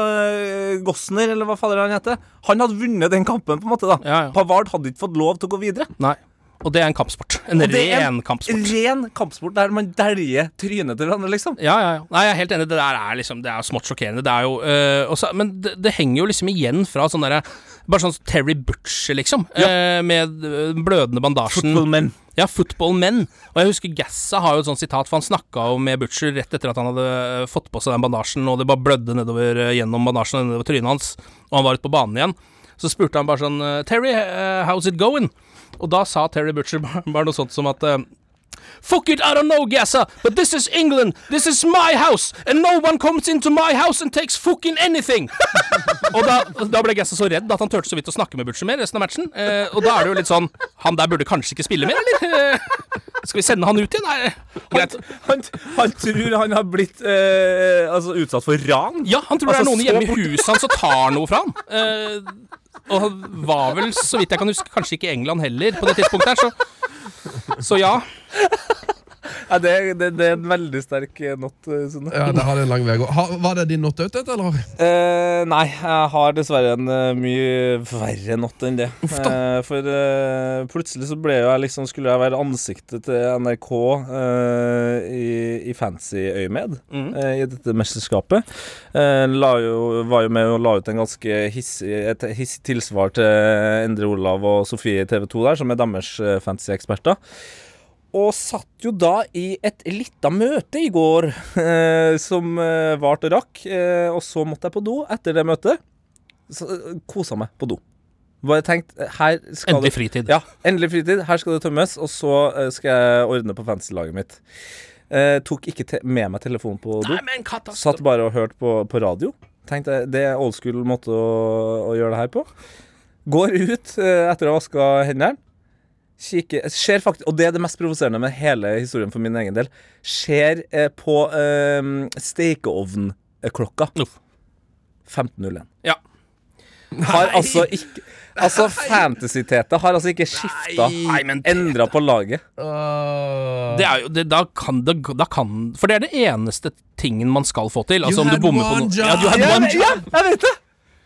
Gossner, eller hva fader han heter, han hadde vunnet den kampen, på en måte, da. Ja. Pavard hadde ikke fått lov til å gå videre. Nei. Og det er en kampsport. En ren kampsport. Ren kampsport der man dæljer trynet til hverandre, liksom. Ja, ja, ja. Nei, jeg er helt enig. Det der er liksom Det er smått sjokkerende. Det er jo øh, også, Men det, det henger jo liksom igjen fra sånn derre Bare sånn Terry Butcher, liksom. øh, med øh, den blødende bandasjen. Footballmen. Ja, footballmenn. Og jeg husker Gassa har jo et sånt sitat, for han snakka jo med Butcher rett etter at han hadde øh, fått på seg den bandasjen, og det bare blødde nedover øh, gjennom bandasjen og nedover trynet hans, og han var ute på banen igjen. Så spurte han bare sånn Terry, uh, how's it going? Og da sa Terry Butcher bare, noe sånt som at øh, Fuck it, I don't know, Gassa, but this is England. This is my house, and no one comes into my house and takes fucking anything. og da, da ble Gassa så redd at han turte så vidt å snakke med Butcher mer resten av matchen. Eh, og da er det jo litt sånn Han der burde kanskje ikke spille mer, eller? Eh, skal vi sende han ut igjen? Nei, greit. Han, han tror han har blitt eh, altså, utsatt for ran. Ja, han tror Altså, det er noen hjemme i huset hans og tar noe fra han. Eh, og var vel, så vidt jeg kan huske, kanskje ikke England heller på det tidspunktet her, så Så ja. Ja, det, det, det er en veldig sterk eh, not. Sånn. Sunne. Ja, det har en lang vei å gå. Ha- Var det din not out, dette, eller? Eh, nei, jeg har dessverre en eh, mye verre not enn det. Uff da. Eh, for eh, plutselig så ble jo jeg liksom Skulle jeg være ansiktet til NRK eh, i, i fancy øyemed Mm. eh, i dette mesterskapet. Eh, la jo, var jo med og la ut en ganske hissig, et hissig tilsvar til Endre Olav og Sofie i TV 2 der, som er deres eh, fantasy-eksperter. Og satt jo da i et lita møte i går eh, som eh, varte og rakk. Eh, og så måtte jeg på do etter det møtet. Så eh, kosa meg på do. Bare tenkt her skal Endelig det. Ja, endelig fritid. Her skal det tømmes, og så eh, skal jeg ordne på fantasy-laget mitt. Eh, tok ikke te med meg telefonen på do. Nei, men katastrof. Satt bare og hørte på, på radio. Tenkte jeg, Det er old school måte å, å gjøre det her på. Går ut eh, etter å ha vaska hendene. Kikker Ser faktisk Og det er det mest provoserende med hele historien for min egen del. Ser eh, på eh, stekeovnklokka. 15.01. Ja. Har altså ikke Altså, fantasy-Tete har altså ikke skifta Endra på laget. Det er jo, det, da, kan det, da kan For det er det eneste tingen man skal få til. Altså You om du bommer på noe. Ja, Ja, one job. ja, jeg vet det!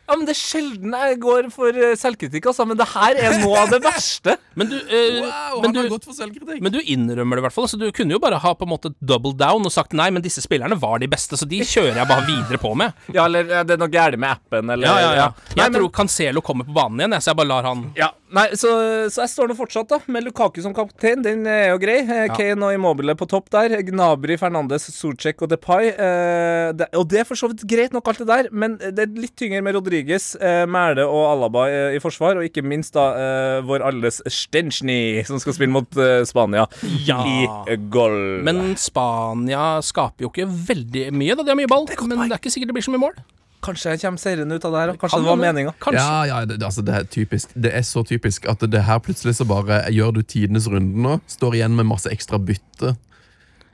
Ja, men Det er sjelden jeg går for eh, selvkritikk, altså. Men det her er noe av det verste. Men du, eh, Wow, men, han har du gått for selvkritikk. men du innrømmer det i hvert fall. Altså, du kunne jo bare ha på en måte double down og sagt nei, men disse spillerne var de beste, så de kjører jeg bare videre på med. Ja, eller eh, det er noe gærent med appen, eller Ja, ja, ja. Nei, Jeg men- tror Cancelo kommer på banen igjen, jeg, så jeg bare lar han Ja, nei, så, så jeg står nå fortsatt da med Lukaku som kaptein. Den er jo grei. Ja. Kane og Immobile på topp der. Gnabry, Fernandes, Sorcek og Depay. Eh, det, og det er for så vidt greit nok, alt det der, men det er litt tyngre med Rodriges, eh, Mæle og Alaba eh, i forsvar, og ikke minst da eh, vår alles Stenchny, som skal spille mot eh, Spania Ja. i eh, goal. Men Spania skaper jo ikke veldig mye, da. De har mye ball, men det er ikke sikkert det blir så mye mål. Kanskje jeg kommer seirende ut av det her. Kanskje Kan det var meninga. Ja, ja, det, altså, det er typisk Det er så typisk at det her plutselig så bare gjør du tidenes runde nå. Står igjen med masse ekstra bytte.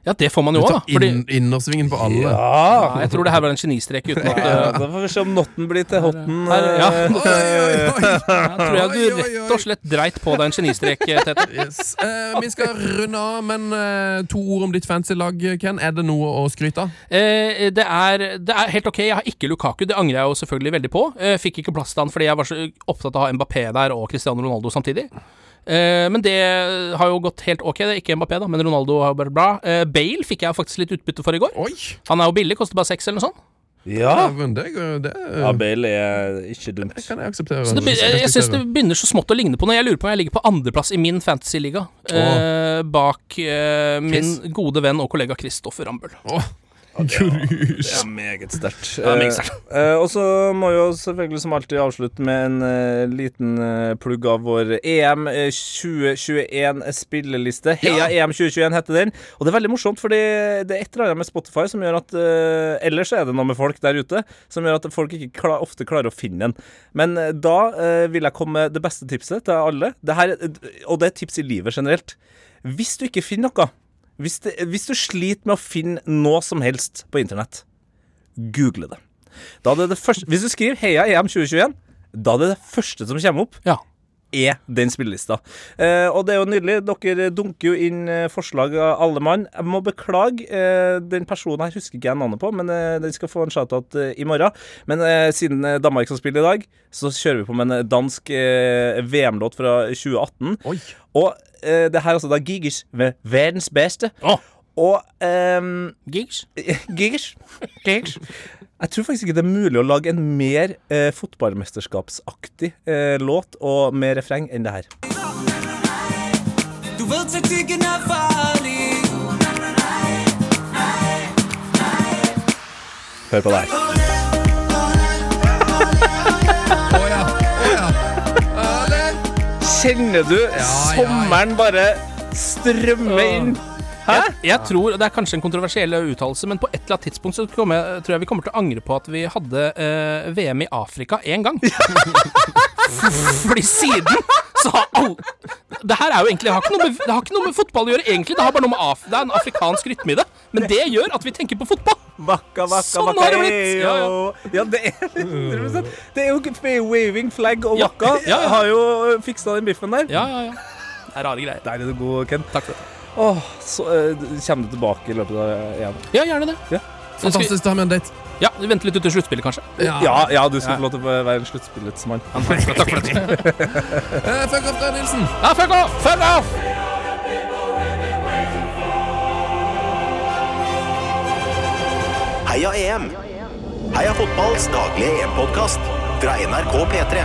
Ja, det får man jo òg, da. Fordi inn, innersvingen på alle. ja, jeg tror det her var en genistrek uten at Ja, uh, da får vi se om Notten blir til Hotten. Her, ja. eh, Oi, oi, oi. Jeg tror jeg du rett og slett dreit på deg en genistrek, Tete. Yes. Eh, vi skal runde av, men eh, to ord om ditt fancy lag, Ken. Er det noe å skryte av? Eh, det, er, det er helt ok. Jeg har ikke Lukaku, det angrer jeg jo selvfølgelig veldig på. Eh, fikk ikke plass til han fordi jeg var så opptatt av å ha Mbappé der og Cristiano Ronaldo samtidig. Eh, men det har jo gått helt ok. Det er ikke Mbappé, da, men Ronaldo har vært bra. Eh, Bale fikk jeg faktisk litt utbytte for i går. Oi! Han er jo billig, koster bare seks eller noe sånt. Ja. men det, det, ja, Bale er ikke dumt. det kan jeg akseptere. Så det, jeg, jeg syns det begynner så smått å ligne på noe. Jeg lurer på om jeg ligger på andreplass i min fantasyliga. Eh, bak eh, min gode venn og kollega Kristoffer Rambøll. Åh, grus. Ja, meget sterkt. Meget sterkt. Eh, eh, og så må vi jo selvfølgelig som alltid avslutte med en eh, liten eh, plugg av vår EM eh, 2021-spilleliste. Heia EM 2021 heter den. Og det er veldig morsomt, fordi det er et eller annet med Spotify som gjør at eh, Ellers er det noe med folk der ute som gjør at folk ikke klar, ofte klarer å finne den. Men eh, da eh, vil jeg komme med det beste tipset til alle. Dette, og det er tips i livet generelt. Hvis du ikke finner noe hvis, det, hvis du sliter med å finne noe som helst på internett, google det. Da er det det første, hvis du skriver 'Heia EM 2021', da er det det første som kommer opp, Ja. er den spillelista. Eh, og det er jo nydelig. Dere dunker jo inn eh, forslag av alle mann. Jeg må beklage eh, den personen her, husker ikke jeg navnet på, men eh, den skal få en shout-out eh, i morgen. Men eh, siden Danmark skal spille i dag, så kjører vi på med en dansk VM-låt fra 2018. Oi. Og eh, det her er altså da Gigers med verdens beste. Oh. Og um, Gigish? Gigers. Gigers. Jeg tror faktisk ikke det er mulig å lage en mer eh, fotballmesterskapsaktig eh, låt og med refreng enn det her. Du taktikken er. Hør på det her. Kjenner du sommeren bare strømme inn? Hæ? Jeg tror, og Det er kanskje en kontroversiell uttalelse, men på et eller annet tidspunkt så kommer tror jeg vi kommer til å angre på at vi hadde eh, VM i Afrika én gang. Fordi siden så har alle Det her er jo egentlig har, med, det har ikke noe med fotball å gjøre, egentlig. Det har bare noe med af, det er en afrikansk rytme i det. Men det gjør at vi tenker på fotball. Vakka, vakka, Sånn har det blitt. Ja, Ja, Ja, det er 100 Det er jo waving flag og Ja. Ja, ja. Har jo fiksa den biffen der. Ja, ja, ja. Det er rare greier. Er du god, Ken. Takk for det. Åh, så eh, Kommer du tilbake i løpet av EM? Ja, gjerne det. Ja. Fantastisk å ha med en date. Ja, Vente litt ut til sluttspillet, kanskje. Ja, ja, du skal Ja. få lov til å være en sluttspillets mann. Takk for det. Eh, fuck off, da, Nilsen! Ja, fuck off! Fuck off! Heia EM! Heia fotballs daglige EM-podkast fra NRK P3.